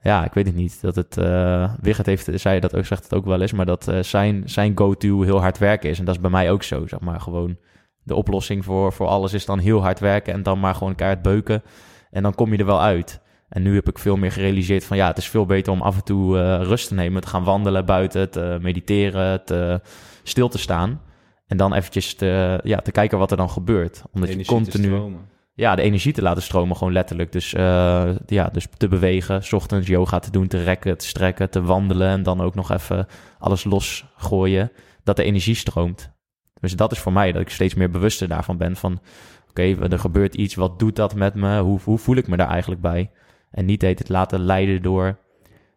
Ja, ik weet het niet. Dat het, eh Wigert heeft, zei dat ook, zegt het ook wel eens, maar dat eh, zijn, zijn go-to heel hard werken is. En dat is bij mij ook zo, zeg maar. Gewoon de oplossing voor, voor alles is dan heel hard werken en dan maar gewoon keihard beuken. En dan kom je er wel uit. En nu heb ik veel meer gerealiseerd van ja, het is veel beter om af en toe rust te nemen. Te gaan wandelen buiten, te mediteren, te stil te staan. En dan eventjes te, ja, te kijken wat er dan gebeurt. Omdat je Energie continu. Ja, de energie te laten stromen, gewoon letterlijk. Dus, eh, ja, dus te bewegen, 's ochtends yoga te doen, te rekken, te strekken, te wandelen en dan ook nog even alles losgooien, dat de energie stroomt. Dus dat is voor mij dat ik steeds meer bewuster daarvan ben van, oké, er gebeurt iets, wat doet dat met me? Hoe, hoe voel ik me daar eigenlijk bij? En niet het laten leiden door,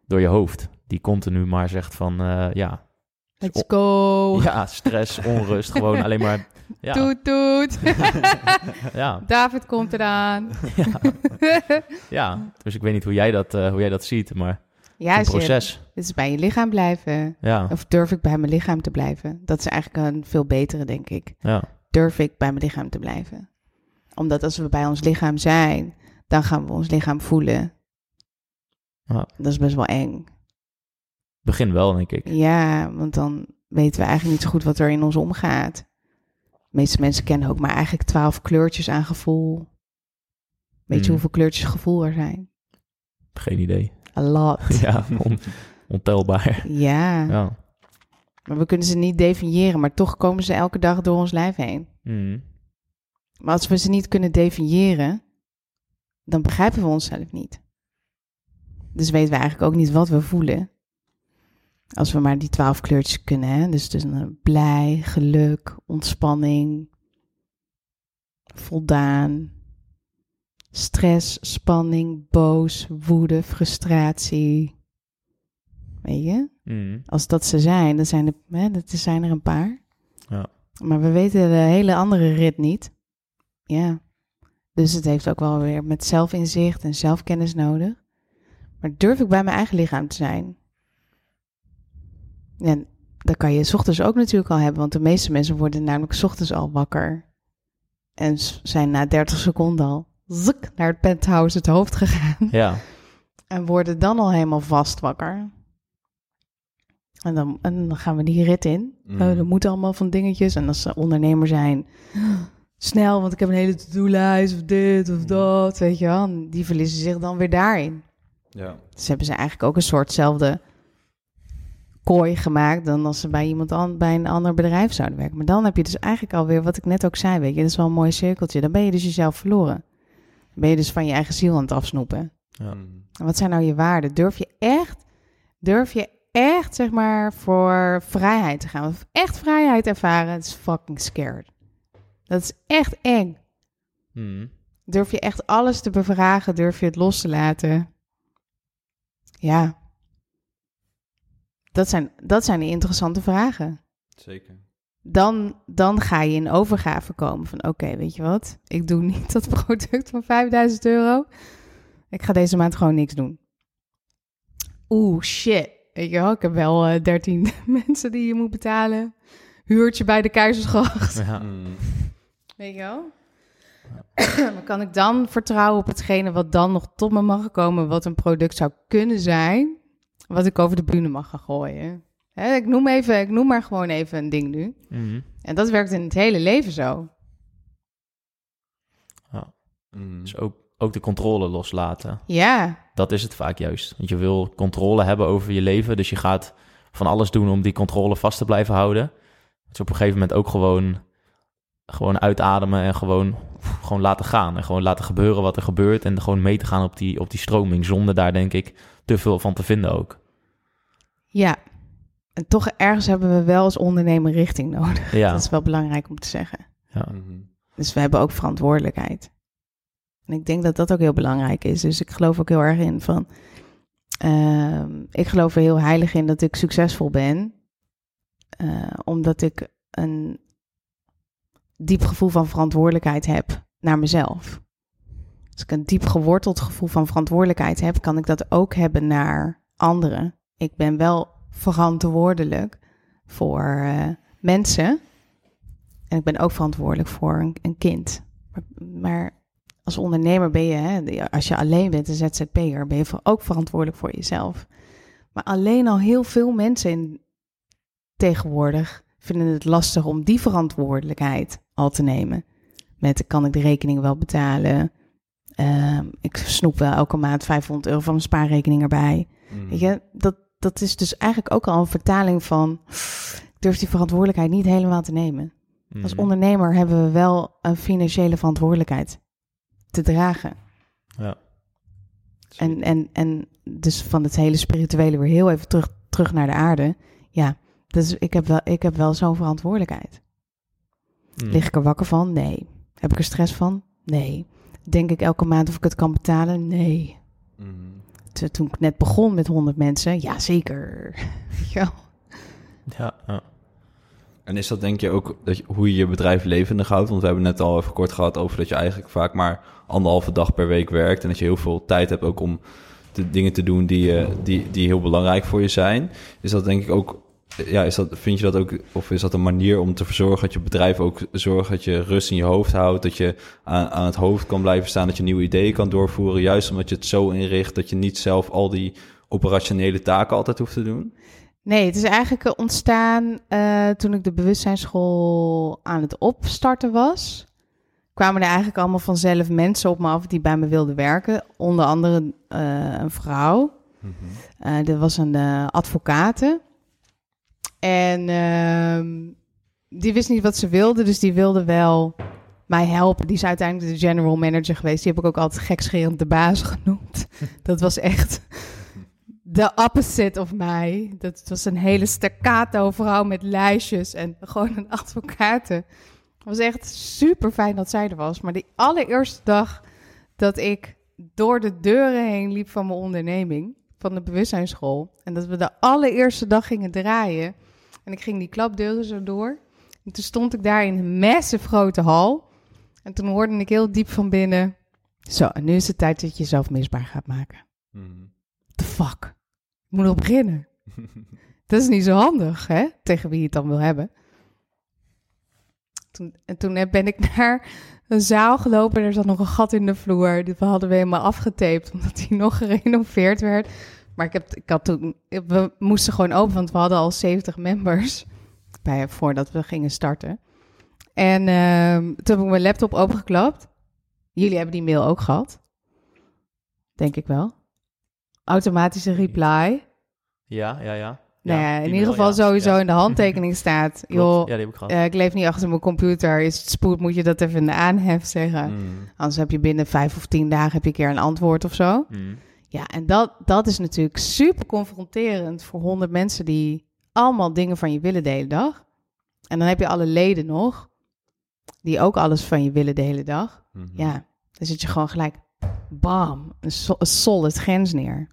door je hoofd, die continu maar zegt van, eh, ja, Let's go. ja, stress, onrust, gewoon alleen maar, ja, Toet, toet. ja, David komt eraan. ja. Dus ik weet niet hoe jij dat, eh, hoe jij dat ziet, maar Ja, je, proces. het is bij je lichaam blijven. Ja, Of durf ik bij mijn lichaam te blijven? Dat is eigenlijk een veel betere, denk ik. ja, Durf ik bij mijn lichaam te blijven? Omdat als we bij ons lichaam zijn, dan gaan we ons lichaam voelen. Ja. Dat is best wel eng. Begin wel, denk ik. Ja, want dan weten we eigenlijk niet zo goed wat er in ons omgaat. De meeste mensen kennen ook maar eigenlijk twaalf kleurtjes aan gevoel. Weet je Hmm. hoeveel kleurtjes gevoel er zijn? Geen idee. A lot. Ja, on- ontelbaar. Ja, Ja. maar we kunnen ze niet definiëren, maar toch komen ze elke dag door ons lijf heen. Mm. Maar als we ze niet kunnen definiëren, dan begrijpen we onszelf niet. Dus weten we eigenlijk ook niet wat we voelen. Als we maar die twaalf kleurtjes kunnen, hè? Dus, dus een blij, geluk, ontspanning, voldaan, stress, spanning, boos, woede, frustratie. Weet je? Mm. Als dat ze zijn, dan zijn er, hè, dat zijn er een paar. Ja. Maar we weten de hele andere rit niet. Ja. Dus het heeft ook wel weer met zelfinzicht en zelfkennis nodig. Maar durf ik bij mijn eigen lichaam te zijn? En dat kan je 's ochtends ook natuurlijk al hebben, want de meeste mensen worden namelijk 's ochtends al wakker. En zijn na 30 seconden al zuk, naar het penthouse het hoofd gegaan. Ja. En worden dan al helemaal vast wakker. En dan, en dan gaan we die rit in. Mm. Oh, er moeten allemaal van dingetjes. En als ze ondernemer zijn, snel, want ik heb een hele to-do-lijst of dit of dat, weet je wel. En die verliezen zich dan weer daarin. Ja. Dus hebben ze eigenlijk ook een soortzelfde kooi gemaakt dan als ze bij iemand an, bij een ander bedrijf zouden werken. Maar dan heb je dus eigenlijk alweer, wat ik net ook zei, weet je, dat is wel een mooi cirkeltje. Dan ben je dus jezelf verloren. Dan ben je dus van je eigen ziel aan het afsnoepen. Ja. Mm. En Wat zijn nou je waarden? Durf je echt, durf je echt, zeg maar, voor vrijheid te gaan? Of echt vrijheid ervaren, het is fucking scared. Dat is echt eng. Mm. Durf je echt alles te bevragen? Durf je het los te laten? Ja. Dat zijn, dat zijn de interessante vragen. Zeker. Dan, dan ga je in overgave komen van oké, weet je wat? Ik doe niet dat product van 5000 euro. Ik ga deze maand gewoon niks doen. Oeh, shit. Weet je wel, ik heb wel eh 13 mensen die je moet betalen. Huurtje bij de Keizersgracht. Ja. Mm. Weet je wel? maar kan ik dan vertrouwen op hetgene wat dan nog tot me mag komen, wat een product zou kunnen zijn, wat ik over de bühne mag gaan gooien? Hè, ik, noem even, ik noem maar gewoon even een ding nu. Mm. En dat werkt in het hele leven zo. Mm. Dus ook, ook de controle loslaten. Ja, Dat is het vaak juist. Want je wil controle hebben over je leven. Dus je gaat van alles doen om die controle vast te blijven houden. Dus op een gegeven moment ook gewoon, gewoon uitademen en gewoon, gewoon laten gaan. En gewoon laten gebeuren wat er gebeurt. En gewoon mee te gaan op die, op die stroming. Zonder daar denk ik te veel van te vinden ook. ja. En toch ergens hebben we wel als ondernemer richting nodig. Ja, Dat is wel belangrijk om te zeggen. Mhm. Dus we hebben ook verantwoordelijkheid. En ik denk dat dat ook heel belangrijk is. Dus ik geloof ook heel erg in van. ehm, ik geloof er heel heilig in dat ik succesvol ben. eh, omdat ik een diep gevoel van verantwoordelijkheid heb naar mezelf. Als ik een diep geworteld gevoel van verantwoordelijkheid heb, kan ik dat ook hebben naar anderen. Ik ben wel verantwoordelijk voor eh, mensen. En ik ben ook verantwoordelijk voor een, een kind. Maar, als ondernemer ben je, hè, als je alleen bent, een ZZP'er, ben je ook verantwoordelijk voor jezelf. Maar alleen al heel veel mensen in, tegenwoordig vinden het lastig om die verantwoordelijkheid al te nemen. Met kan ik de rekening wel betalen? Ehm, ik snoep wel elke maand 500 euro van mijn spaarrekening erbij. Mhm. Weet je, dat, dat is dus eigenlijk ook al een vertaling van... ik durf die verantwoordelijkheid niet helemaal te nemen. Als Mhm. ondernemer hebben we wel een financiële verantwoordelijkheid te dragen. Ja. En, en, en dus van het hele spirituele weer heel even terug, terug naar de aarde. Ja, dus ik heb wel, ik heb wel zo'n verantwoordelijkheid. Mhm. Lig ik er wakker van? Nee. Heb ik er stress van? Nee. Denk ik elke maand of ik het kan betalen? Nee. Mhm. Toen ik net begon met 100 mensen, ja zeker. Ja. En is dat denk je ook dat je, hoe je je bedrijf levendig houdt? Want we hebben net al even kort gehad over dat je eigenlijk vaak maar anderhalve dag per week werkt. En dat je heel veel tijd hebt ook om de dingen te doen die, eh, die, die heel belangrijk voor je zijn. Is dat denk ik ook, ja, is dat, vind je dat ook, of is dat een manier om te verzorgen dat je bedrijf ook zorgt dat je rust in je hoofd houdt, dat je aan, aan het hoofd kan blijven staan, dat je nieuwe ideeën kan doorvoeren, juist omdat je het zo inricht dat je niet zelf al die operationele taken altijd hoeft te doen? Nee, het is eigenlijk eh, ontstaan eh, toen ik de bewustzijnsschool aan het opstarten was. Kwamen er eigenlijk allemaal vanzelf mensen op me af die bij me wilden werken. Onder andere eh, een vrouw. Eh er was een advocate. En ehm, die wist niet wat ze wilde, dus die wilde wel mij helpen. Die is uiteindelijk de general manager geweest. Die heb ik ook altijd gekscherend de baas genoemd. Dat was echt de opposite of mij. Dat was een hele staccato vrouw met lijstjes en gewoon een advocate. Het was echt super fijn dat zij er was. Maar die allereerste dag dat ik door de deuren heen liep van mijn onderneming, van de bewustzijnsschool, en dat we de allereerste dag gingen draaien, en ik ging die klapdeuren zo door, en toen stond ik daar in een massive grote hal, en toen hoorde ik heel diep van binnen, zo, en nu is het tijd dat je jezelf misbaar gaat maken the fuck? Ik moet nog beginnen. Dat is niet zo handig, hè? Tegen wie je het dan wil hebben. Toen, en toen ben ik naar een zaal gelopen. Er zat nog een gat in de vloer. Die hadden we helemaal afgetaped, omdat die nog gerenoveerd werd. Maar ik, heb, ik had toen... We moesten gewoon open, want we hadden al 70 members. Bij, voordat we gingen starten. En ehm, toen heb ik mijn laptop opengeklapt. Jullie hebben die mail ook gehad. Denk ik wel automatische reply. Ja, ja, ja. nou ja, in ieder mail, geval ja. sowieso Ja. in de handtekening staat. Joh, Ja, die heb ik gehad. eh, ik leef niet achter mijn computer. Is het spoed, moet je dat even in de aanhef zeggen. Mhm. Anders heb je binnen vijf of tien dagen heb je een keer een antwoord of zo. Mhm. Ja, en dat, dat is natuurlijk super confronterend voor honderd mensen die allemaal dingen van je willen de hele dag. En dan heb je alle leden nog, die ook alles van je willen de hele dag. Mhm. Ja, dan zit je gewoon gelijk, bam, een, so- een solid grens neer.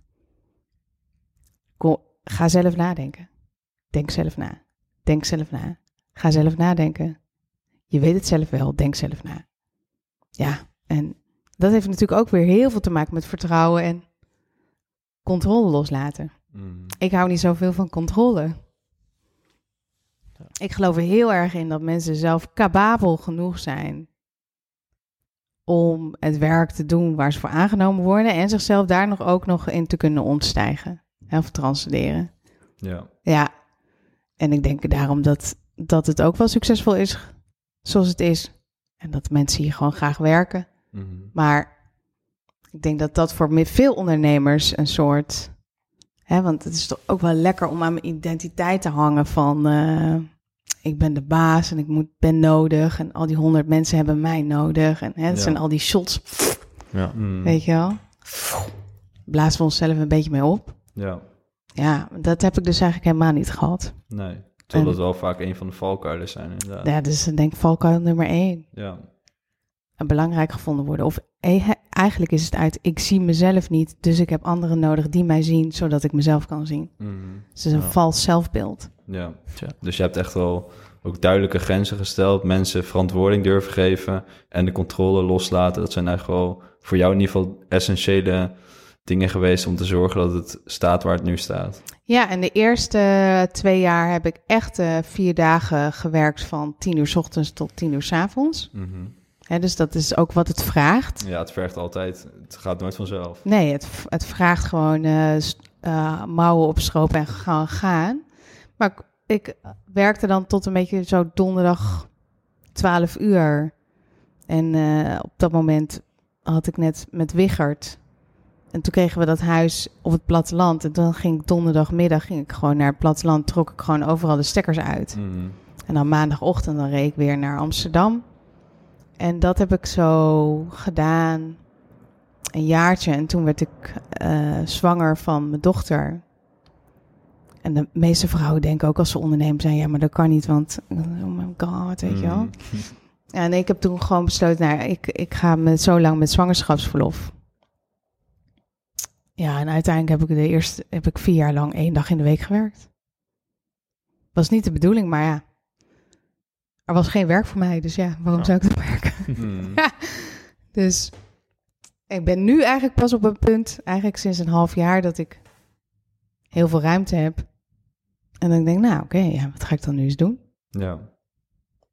Kom, ga zelf nadenken. Denk zelf na. Denk zelf na. Ga zelf nadenken. Je weet het zelf wel, denk zelf na. Ja, en dat heeft natuurlijk ook weer heel veel te maken met vertrouwen en controle loslaten. Mhm. Ik hou niet zoveel van controle. Ik geloof er heel erg in dat mensen zelf capabel genoeg zijn om het werk te doen waar ze voor aangenomen worden en zichzelf daar nog ook nog in te kunnen ontstijgen of transcenderen. Ja. Ja, en ik denk daarom dat, dat het ook wel succesvol is zoals het is. En dat mensen hier gewoon graag werken. Mhm. Maar ik denk dat dat voor veel ondernemers een soort. Hè, want het is toch ook wel lekker om aan mijn identiteit te hangen van. eh, ik ben de baas en ik moet, ben nodig. En al die honderd mensen hebben mij nodig. En hè, dat Ja. zijn al die shots, Ja. Mhm. weet je wel. Blazen we onszelf een beetje mee op. Ja. Ja, dat heb ik dus eigenlijk helemaal niet gehad. Nee. Terwijl En- dat wel vaak een van de valkuilen zijn, inderdaad. Ja, dus ik denk valkuil nummer één. Ja. En belangrijk gevonden worden. Of eh, eigenlijk is het uit, ik zie mezelf niet, dus ik heb anderen nodig die mij zien, zodat ik mezelf kan zien. Mhm. Dus het is een Ja. vals zelfbeeld. Ja. Tja. Dus je hebt echt wel ook duidelijke grenzen gesteld, mensen verantwoording durven geven en de controle loslaten. Dat zijn eigenlijk wel voor jou in ieder geval essentiële dingen geweest om te zorgen dat het staat waar het nu staat. Ja, en de eerste twee jaar heb ik echt eh, vier dagen gewerkt van tien uur 's ochtends tot tien uur 's avonds. Mhm. Dus dat is ook wat het vraagt. Ja, het vergt altijd, het gaat nooit vanzelf. Nee, het, het vraagt gewoon s- eh, mouwen opstropen en gewoon gaan. Maar ik, ik werkte dan tot een beetje zo donderdag 12 uur. En eh, op dat moment had ik net met Wichert. En toen kregen we dat huis op het platteland. En dan ging ik donderdagmiddag ging ik gewoon naar het platteland. Trok ik gewoon overal de stekkers uit. Mhm. En dan maandagochtend dan reed ik weer naar Amsterdam. En dat heb ik zo gedaan. Een jaartje. En toen werd ik eh, zwanger van mijn dochter. En de meeste vrouwen denken ook als ze ondernemen zijn... ja, maar dat kan niet, want... oh my god, weet je wel. Ja, en ik heb toen gewoon besloten... nou, ik, ik ga met, zo lang met zwangerschapsverlof. Ja, en uiteindelijk heb ik de eerste... heb ik vier jaar lang één dag in de week gewerkt. Was niet de bedoeling, maar ja... Er was geen werk voor mij, dus ja, waarom zou ik dat werken? Mhm. Dus ik ben nu eigenlijk pas op een punt, eigenlijk sinds een half jaar, dat ik heel veel ruimte heb. En dan denk ik, nou oké, ja, wat ga ik dan nu eens doen? Ja.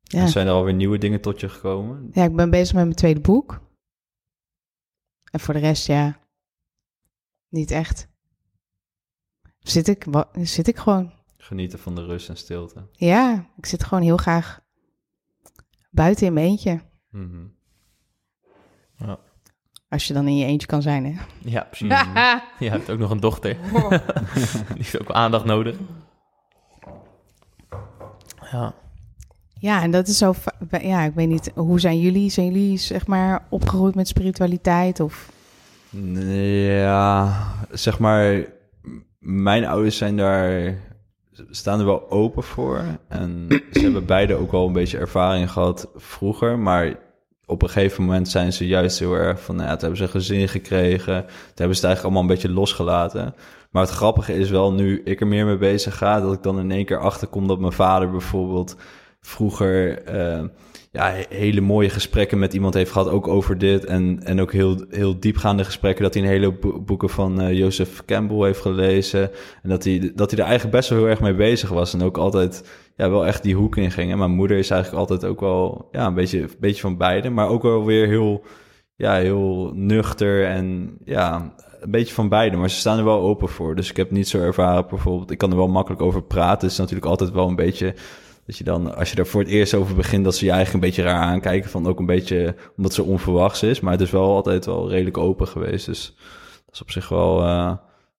Ja. En zijn er alweer nieuwe dingen tot je gekomen? ja, ik ben bezig met mijn tweede boek. En voor de rest, ja, niet echt. Zit ik, zit ik gewoon. Genieten van de rust en stilte. Ja, ik zit gewoon heel graag buiten in mijn eentje. Mhm. Als je dan in je eentje kan zijn, hè? Ja, precies. Mhm. Je hebt ook nog een dochter. Die heeft ook wel aandacht nodig. Ja. Ja, en dat is zo. Ja, ik weet niet. Hoe zijn jullie? Zijn jullie zeg maar opgegroeid met spiritualiteit? Of Ja, zeg maar, mijn ouders zijn daar, staan er wel open voor. En ze hebben beide ook wel een beetje ervaring gehad vroeger. Maar op een gegeven moment zijn ze juist heel erg van, nou ja, hebben ze een gezin gekregen. Toen hebben ze eigenlijk allemaal een beetje losgelaten. Maar het grappige is wel, nu ik er meer mee bezig ga, dat ik dan in één keer achterkom dat mijn vader bijvoorbeeld vroeger eh, ja, he- hele mooie gesprekken met iemand heeft gehad, ook over dit. En, en ook heel, heel diepgaande gesprekken, dat hij een hele bo- boeken van eh, Joseph Campbell heeft gelezen. En dat hij, dat hij er eigenlijk best wel heel erg mee bezig was. En ook altijd ja, wel echt die hoek in ging. En mijn moeder is eigenlijk altijd ook wel ja, een, beetje, een beetje van beide, maar ook wel weer heel, ja, heel nuchter en ja, een beetje van beide. Maar ze staan er wel open voor. Dus ik heb niet zo ervaren bijvoorbeeld, ik kan er wel makkelijk over praten. Het is natuurlijk altijd wel een beetje dat je dan, als je er voor het eerst over begint, dat ze je eigenlijk een beetje raar aankijken. Van ook een beetje omdat ze onverwachts is. Maar het is wel altijd wel redelijk open geweest. Dus dat is op zich wel. eh,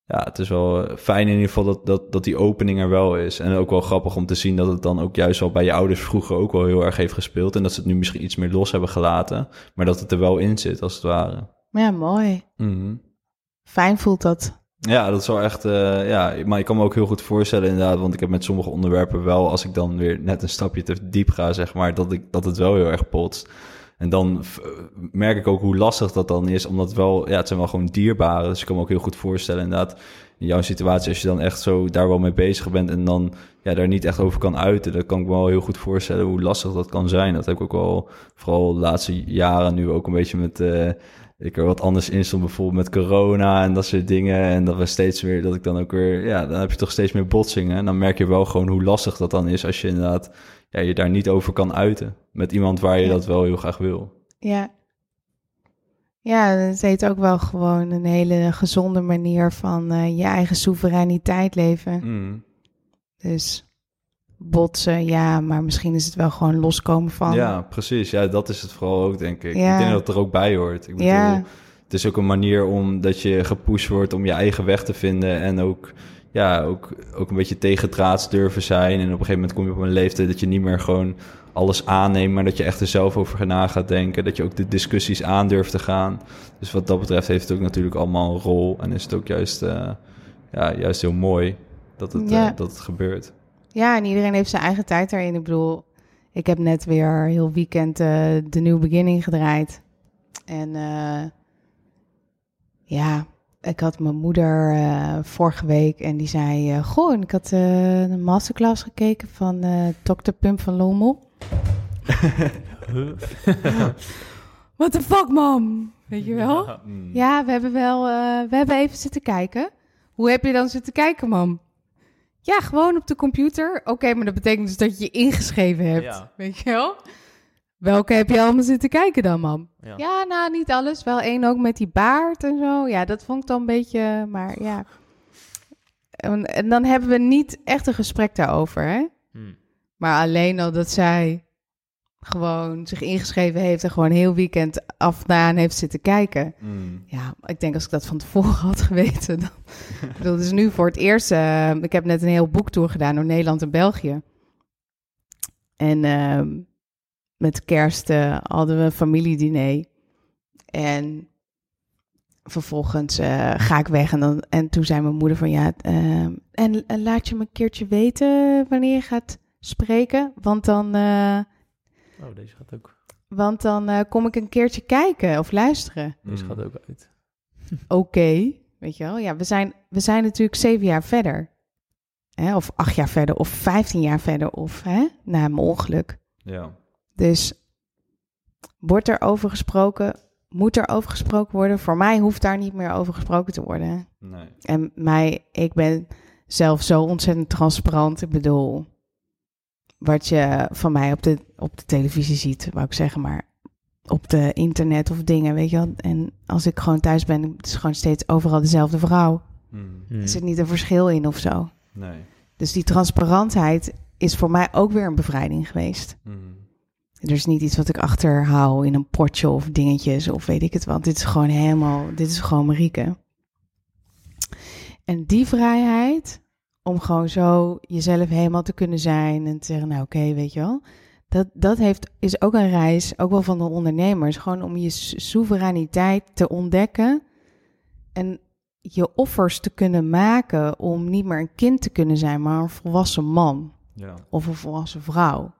ja, het is wel fijn in ieder geval dat, dat, dat die opening er wel is. En ook wel grappig om te zien dat het dan ook juist al bij je ouders vroeger ook wel heel erg heeft gespeeld. En dat ze het nu misschien iets meer los hebben gelaten. Maar dat het er wel in zit, als het ware. ja, mooi. Mhm. Fijn voelt dat. Ja, dat wel echt. eh, ja, maar ik kan me ook heel goed voorstellen, inderdaad. Want ik heb met sommige onderwerpen wel, als ik dan weer net een stapje te diep ga, zeg maar, dat, ik, dat het wel heel erg potst. En dan v- merk ik ook hoe lastig dat dan is, omdat wel, ja, het zijn wel gewoon dierbare. Dus ik kan me ook heel goed voorstellen, inderdaad, in jouw situatie, als je dan echt zo daar wel mee bezig bent en dan ja, daar niet echt over kan uiten, dan kan ik me wel heel goed voorstellen hoe lastig dat kan zijn. Dat heb ik ook wel, vooral de laatste jaren nu ook een beetje met. eh, ik er wat anders in stond, bijvoorbeeld met corona en dat soort dingen. En dat we steeds weer, dat ik dan ook weer, ja, dan heb je toch steeds meer botsingen. En dan merk je wel gewoon hoe lastig dat dan is als je inderdaad ja, je daar niet over kan uiten. Met iemand waar je Ja. dat wel heel graag wil. Ja. Ja, het heet ook wel gewoon een hele gezonde manier van eh, je eigen soevereiniteit leven. Mm. Dus botsen, ja, maar misschien is het wel gewoon loskomen van. Ja, precies. Ja, dat is het vooral ook, denk ik. Ja. Ik denk dat het er ook bij hoort. Ik bedoel, Ja. Het is ook een manier om dat je gepusht wordt om je eigen weg te vinden. En ook, ja, ook, ook een beetje tegendraads durven zijn. En op een gegeven moment kom je op een leeftijd dat je niet meer gewoon alles aanneemt, maar dat je echt er zelf over na gaat denken. Dat je ook de discussies aan durft te gaan. Dus wat dat betreft heeft het ook natuurlijk allemaal een rol. En is het ook juist, eh, ja, juist heel mooi dat het, Ja. eh, dat het gebeurt. Ja, en iedereen heeft zijn eigen tijd daarin. Ik bedoel, ik heb net weer heel weekend eh, de New Beginning gedraaid. En eh, ja, ik had mijn moeder eh, vorige week en die zei... eh, Goh, ik had eh, een masterclass gekeken van eh Dr. Pim van Lommel. What the fuck, mam? Weet je wel? Mm. Ja, we hebben wel, eh, we hebben even zitten kijken. Hoe heb je dan zitten kijken, mam? Ja, gewoon op de computer. Oké, maar dat betekent dus dat je je ingeschreven hebt. Ja. Weet je wel? Welke heb je allemaal zitten kijken dan, mam? Ja. Ja, nou, niet alles. Wel één ook met die baard en zo. Ja, dat vond ik dan een beetje, maar ja. En, en dan hebben we niet echt een gesprek daarover, hè? Hmm. Maar alleen al dat zij gewoon zich ingeschreven heeft en gewoon heel weekend af en aan heeft zitten kijken. Mm. Ja, ik denk als ik dat van tevoren had geweten. Dan, ik bedoel, is nu voor het eerst. eh, ik heb net een heel boektour gedaan door Nederland en België. En ehm, met kerst eh, hadden we een familiediner. En vervolgens eh, ga ik weg. En, dan, en toen zei mijn moeder van ja. ehm, en, en laat je me een keertje weten wanneer je gaat spreken. Want dan. Oh, deze gaat ook, want dan eh, kom ik een keertje kijken of luisteren. deze Mm. gaat ook uit. Oké, weet je wel. Ja, we zijn, we zijn natuurlijk zeven jaar verder. Hè? Of acht jaar verder, of vijftien jaar verder, of hè? na mijn ongeluk. Ja. Dus wordt er over gesproken? Moet er over gesproken worden? Voor mij hoeft daar niet meer over gesproken te worden. Nee. En mij, ik ben zelf zo ontzettend transparant. Ik bedoel, wat je van mij op de, op de televisie ziet, wou ik zeggen, maar op de internet of dingen, weet je wel. En als ik gewoon thuis ben, het is gewoon steeds overal dezelfde vrouw. Mm. Hmm. Er zit niet een verschil in of zo. Nee. Dus die transparantheid is voor mij ook weer een bevrijding geweest. Mm. Er is niet iets wat ik achterhaal in een potje of dingetjes of weet ik het wat. Dit is gewoon helemaal, dit is gewoon Marieke. En die vrijheid om gewoon zo jezelf helemaal te kunnen zijn en te zeggen, nou oké, weet je wel. Dat, dat heeft, is ook een reis, ook wel van de ondernemers. Gewoon om je soevereiniteit te ontdekken en je offers te kunnen maken om niet meer een kind te kunnen zijn, maar een volwassen man Ja. of een volwassen vrouw.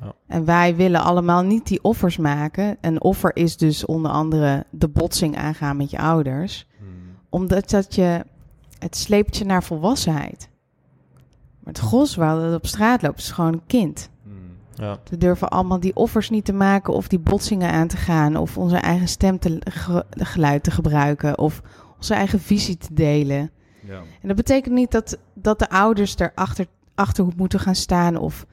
Ja. En wij willen allemaal niet die offers maken. Een offer is dus onder andere de botsing aangaan met je ouders. Mm. Omdat dat je, het sleept je naar volwassenheid. Maar het gros waar dat op straat loopt is gewoon een kind. Mm. Ja. We durven allemaal die offers niet te maken of die botsingen aan te gaan. Of onze eigen stem te, ge- geluid te gebruiken. Of onze eigen visie te delen. Ja. En dat betekent niet dat, dat de ouders erachter achter moeten gaan staan of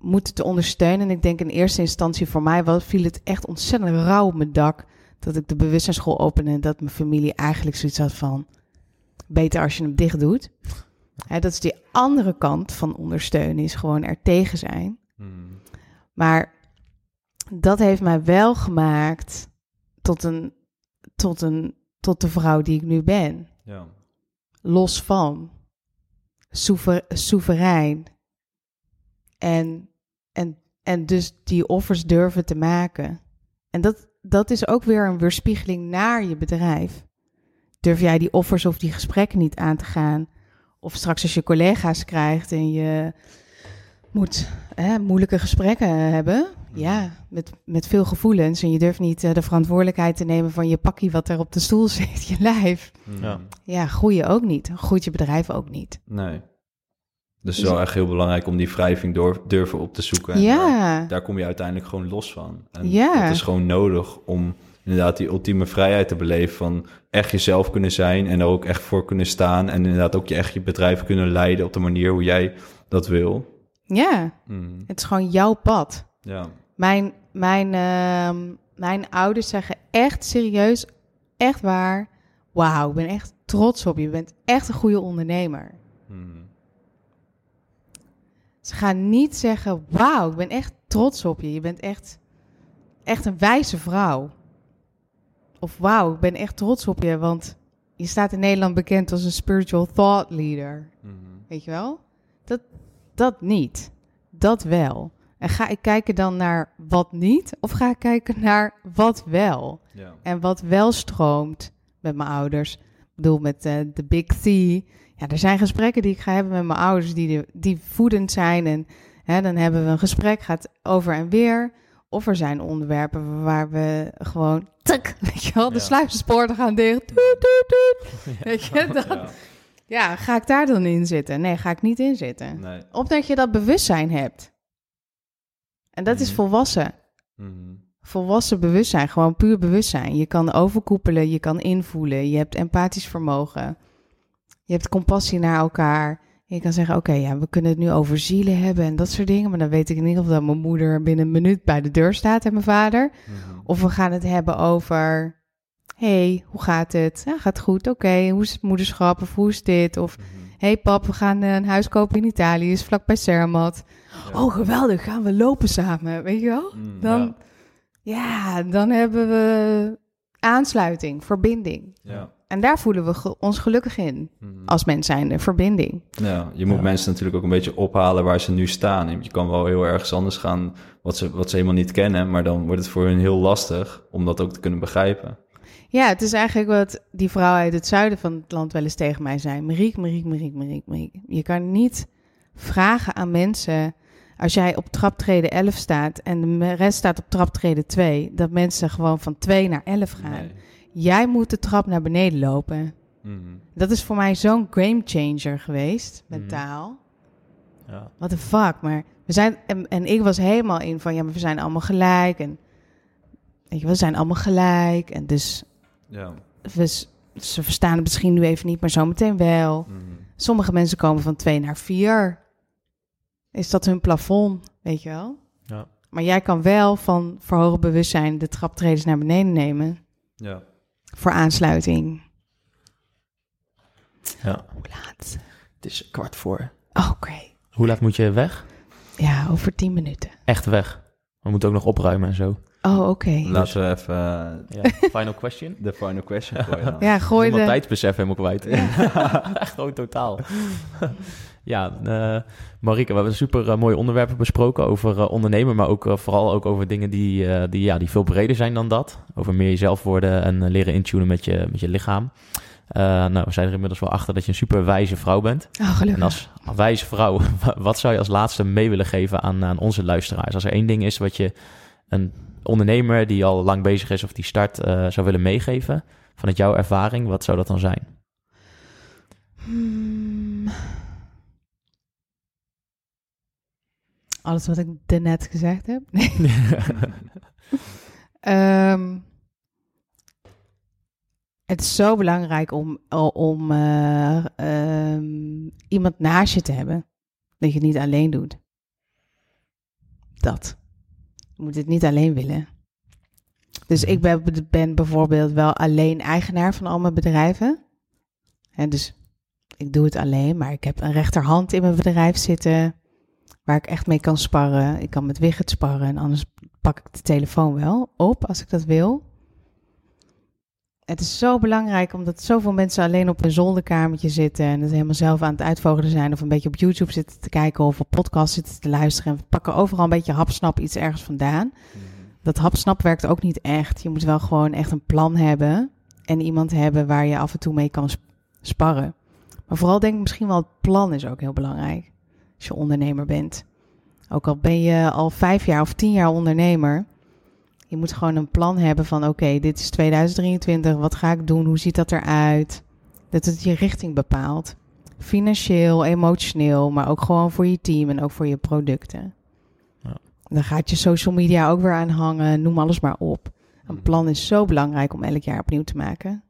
moeten te ondersteunen. En ik denk in eerste instantie voor mij was, viel het echt ontzettend rauw op mijn dak dat ik de bewustzijnsschool opende en dat mijn familie eigenlijk zoiets had van beter als je hem dicht doet. Dat is die andere kant van ondersteunen, is gewoon er tegen zijn. Mm. Maar dat heeft mij wel gemaakt tot een, tot een, tot de vrouw die ik nu ben Ja. los van, soever, soeverein. En, en, en dus die offers durven te maken. En dat, dat is ook weer een weerspiegeling naar je bedrijf. Durf jij die offers of die gesprekken niet aan te gaan? Of straks als je collega's krijgt en je moet hè, moeilijke gesprekken hebben. Ja, met, met veel gevoelens. En je durft niet eh, de verantwoordelijkheid te nemen van je pakkie wat er op de stoel zit, je lijf. Mm. Ja. Ja, groeien ook niet. Groeit je bedrijf ook niet. Nee. Dus het is wel echt heel belangrijk om die wrijving door, durven op te zoeken. En ja, daar, daar kom je uiteindelijk gewoon los van. En Ja. dat is gewoon nodig om inderdaad die ultieme vrijheid te beleven van echt jezelf kunnen zijn en er ook echt voor kunnen staan en inderdaad ook je echt je bedrijf kunnen leiden op de manier hoe jij dat wil. ja, Mm. het is gewoon jouw pad. Ja. Mijn, mijn, ehm, mijn ouders zeggen echt serieus, echt waar. Wauw, ik ben echt trots op je. Je bent echt een goede ondernemer. Mm. Ze gaan niet zeggen, wauw, ik ben echt trots op je. Je bent echt, echt een wijze vrouw. Of wauw, ik ben echt trots op je, want je staat in Nederland bekend als een spiritual thought leader. Mm. Weet je wel? Dat, dat niet. Dat wel. En ga ik kijken dan naar wat niet? Of ga ik kijken naar wat wel? Ja. En wat wel stroomt met mijn ouders. Ik bedoel, met eh, de Big C. Ja, er zijn gesprekken die ik ga hebben met mijn ouders die, de- die voedend zijn. En hè, dan hebben we een gesprek, gaat over en weer. Of er zijn onderwerpen waar we gewoon... Tuk, weet je wel, de Ja. sluispoorten gaan dicht. Toet, toet, toet. Weet je, dat, Ja. ja, ga ik daar dan in zitten? Nee, ga ik niet in zitten. Nee. Omdat je dat bewustzijn hebt. En dat is Mhm. volwassen. Mm. Volwassen bewustzijn, gewoon puur bewustzijn. Je kan overkoepelen, je kan invoelen, je hebt empathisch vermogen. Je hebt compassie naar elkaar. Je kan zeggen, oké, ja, we kunnen het nu over zielen hebben en dat soort dingen. Maar dan weet ik ieder geval dat mijn moeder binnen een minuut bij de deur staat en mijn vader. Mhm. Of we gaan het hebben over, hey, hoe gaat het? Ja, gaat goed, oké. Hoe is het moederschap of hoe is dit? Of Mhm. hey pap, we gaan eh, een huis kopen in Italië, is vlakbij Zermatt. Oh, geweldig, gaan we lopen samen, weet je wel? Mm, Dan, ja. dan hebben we aansluiting, verbinding. ja. En daar voelen we ge- ons gelukkig in, Mm. als mens zijnde, verbinding. Ja, je moet Ja. mensen natuurlijk ook een beetje ophalen waar ze nu staan. Je kan wel heel ergens anders gaan wat ze, wat ze helemaal niet kennen, maar dan wordt het voor hun heel lastig om dat ook te kunnen begrijpen. Ja, het is eigenlijk wat die vrouw uit het zuiden van het land wel eens tegen mij zei. Mariek, Mariek, Mariek, Mariek, Mariek. Je kan niet vragen aan mensen, als jij op traptreden 11 staat en de rest staat op traptreden 2, dat mensen gewoon van 2 naar 11 gaan. Jij moet de trap naar beneden lopen. Mhm. Dat is voor mij zo'n game changer geweest, Mhm. mentaal. Ja. What the fuck, maar we zijn, en, en ik was helemaal in van, ja, maar we zijn allemaal gelijk en, weet je, we zijn allemaal gelijk en dus Ja. we, ze verstaan het misschien nu even niet, maar zometeen wel. Mhm. Sommige mensen komen van 2 naar 4. Is dat hun plafond, weet je wel? Ja. Maar jij kan wel van verhogen bewustzijn de traptredens naar beneden nemen Ja. Voor aansluiting. ja. Hoe laat? Het is kwart voor. Oh, Oké. Hoe laat moet je weg? Ja, over 10 minuten. Echt weg. We moeten ook nog opruimen en zo. Oh, oké. Laten we even eh, Ja. Final question. de final question gooien dan. Ja, gooi de... tijdsbesef helemaal kwijt. Echt gewoon totaal. ja, eh Marieke, we hebben super eh, mooie onderwerpen besproken over eh, ondernemen, maar ook vooral ook over dingen die, die, ja, die veel breder zijn dan dat. Over meer jezelf worden en leren intunen met je, met je lichaam. Nou, we zijn er inmiddels wel achter dat je een super wijze vrouw bent. Oh, gelukkig. En als wijze vrouw, wat zou je als laatste mee willen geven aan, aan onze luisteraars? Als er één ding is wat je een ondernemer die al lang bezig is of die start zou willen meegeven, vanuit jouw ervaring, wat zou dat dan zijn? Hmm. Alles wat ik daarnet gezegd heb. Nee. Ehm, het is zo belangrijk om, om eh, ehm, iemand naast je te hebben. Dat je het niet alleen doet. Dat. Je moet het niet alleen willen. Dus ik ben, ben bijvoorbeeld wel alleen eigenaar van al mijn bedrijven. En dus ik doe het alleen, maar ik heb een rechterhand in mijn bedrijf zitten. Waar ik echt mee kan sparren. Ik kan met Wigget sparren. En anders pak ik de telefoon wel op als ik dat wil. Het is zo belangrijk omdat zoveel mensen alleen op een zolderkamertje zitten. En het helemaal zelf aan het uitvogelen zijn. Of een beetje op YouTube zitten te kijken. Of op podcast zitten te luisteren. En we pakken overal een beetje hapsnap iets ergens vandaan. Dat hapsnap werkt ook niet echt. Je moet wel gewoon echt een plan hebben. En iemand hebben waar je af en toe mee kan sp- sparren. Maar vooral denk ik misschien wel het plan is ook heel belangrijk. Als je ondernemer bent. Ook al ben je al vijf jaar of tien jaar ondernemer. Je moet gewoon een plan hebben van oké, dit is 2023. Wat ga ik doen? Hoe ziet dat eruit? Dat het je richting bepaalt. Financieel, emotioneel, maar ook gewoon voor je team en ook voor je producten. Ja. Dan gaat je social media ook weer aan hangen. Noem alles maar op. Een plan is zo belangrijk om elk jaar opnieuw te maken.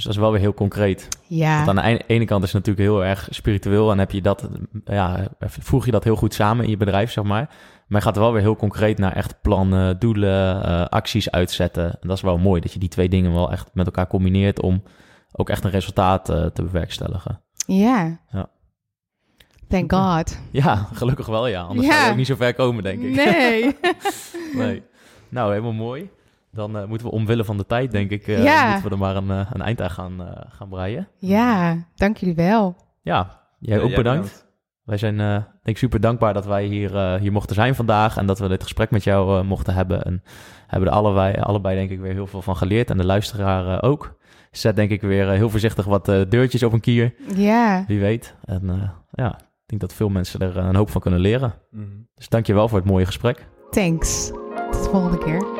Dus dat is wel weer heel concreet. Ja, Want aan de ene- kant is het natuurlijk heel erg spiritueel en heb je dat, ja, voeg je dat heel goed samen in je bedrijf, zeg maar. Maar je gaat er wel weer heel concreet naar echt plannen, doelen, eh, acties uitzetten. En dat is wel mooi dat je die twee dingen wel echt met elkaar combineert om ook echt een resultaat eh, te bewerkstelligen. ja. Ja. Thank. God. Ja, gelukkig wel ja. Anders Ja. zou je ook niet zo ver komen, denk ik. Nee. nee. Nou, helemaal mooi. Dan eh, moeten we omwille van de tijd, denk ik, eh, Ja. moeten we er maar een, eh, een eind aan gaan, eh, gaan breien. ja, dank jullie wel. Ja, jij Ja, ook jij bedankt. Wij zijn eh, denk ik super dankbaar dat wij hier, eh, hier mochten zijn vandaag en dat we dit gesprek met jou eh, mochten hebben. En hebben er allebei, allebei denk ik weer heel veel van geleerd en de luisteraar eh, ook. Zet denk ik weer eh, heel voorzichtig wat eh, deurtjes op een kier, Ja, wie weet. En eh, ja, ik denk dat veel mensen er een hoop van kunnen leren. Mhm. Dus dank je wel voor het mooie gesprek. thanks. Tot de volgende keer.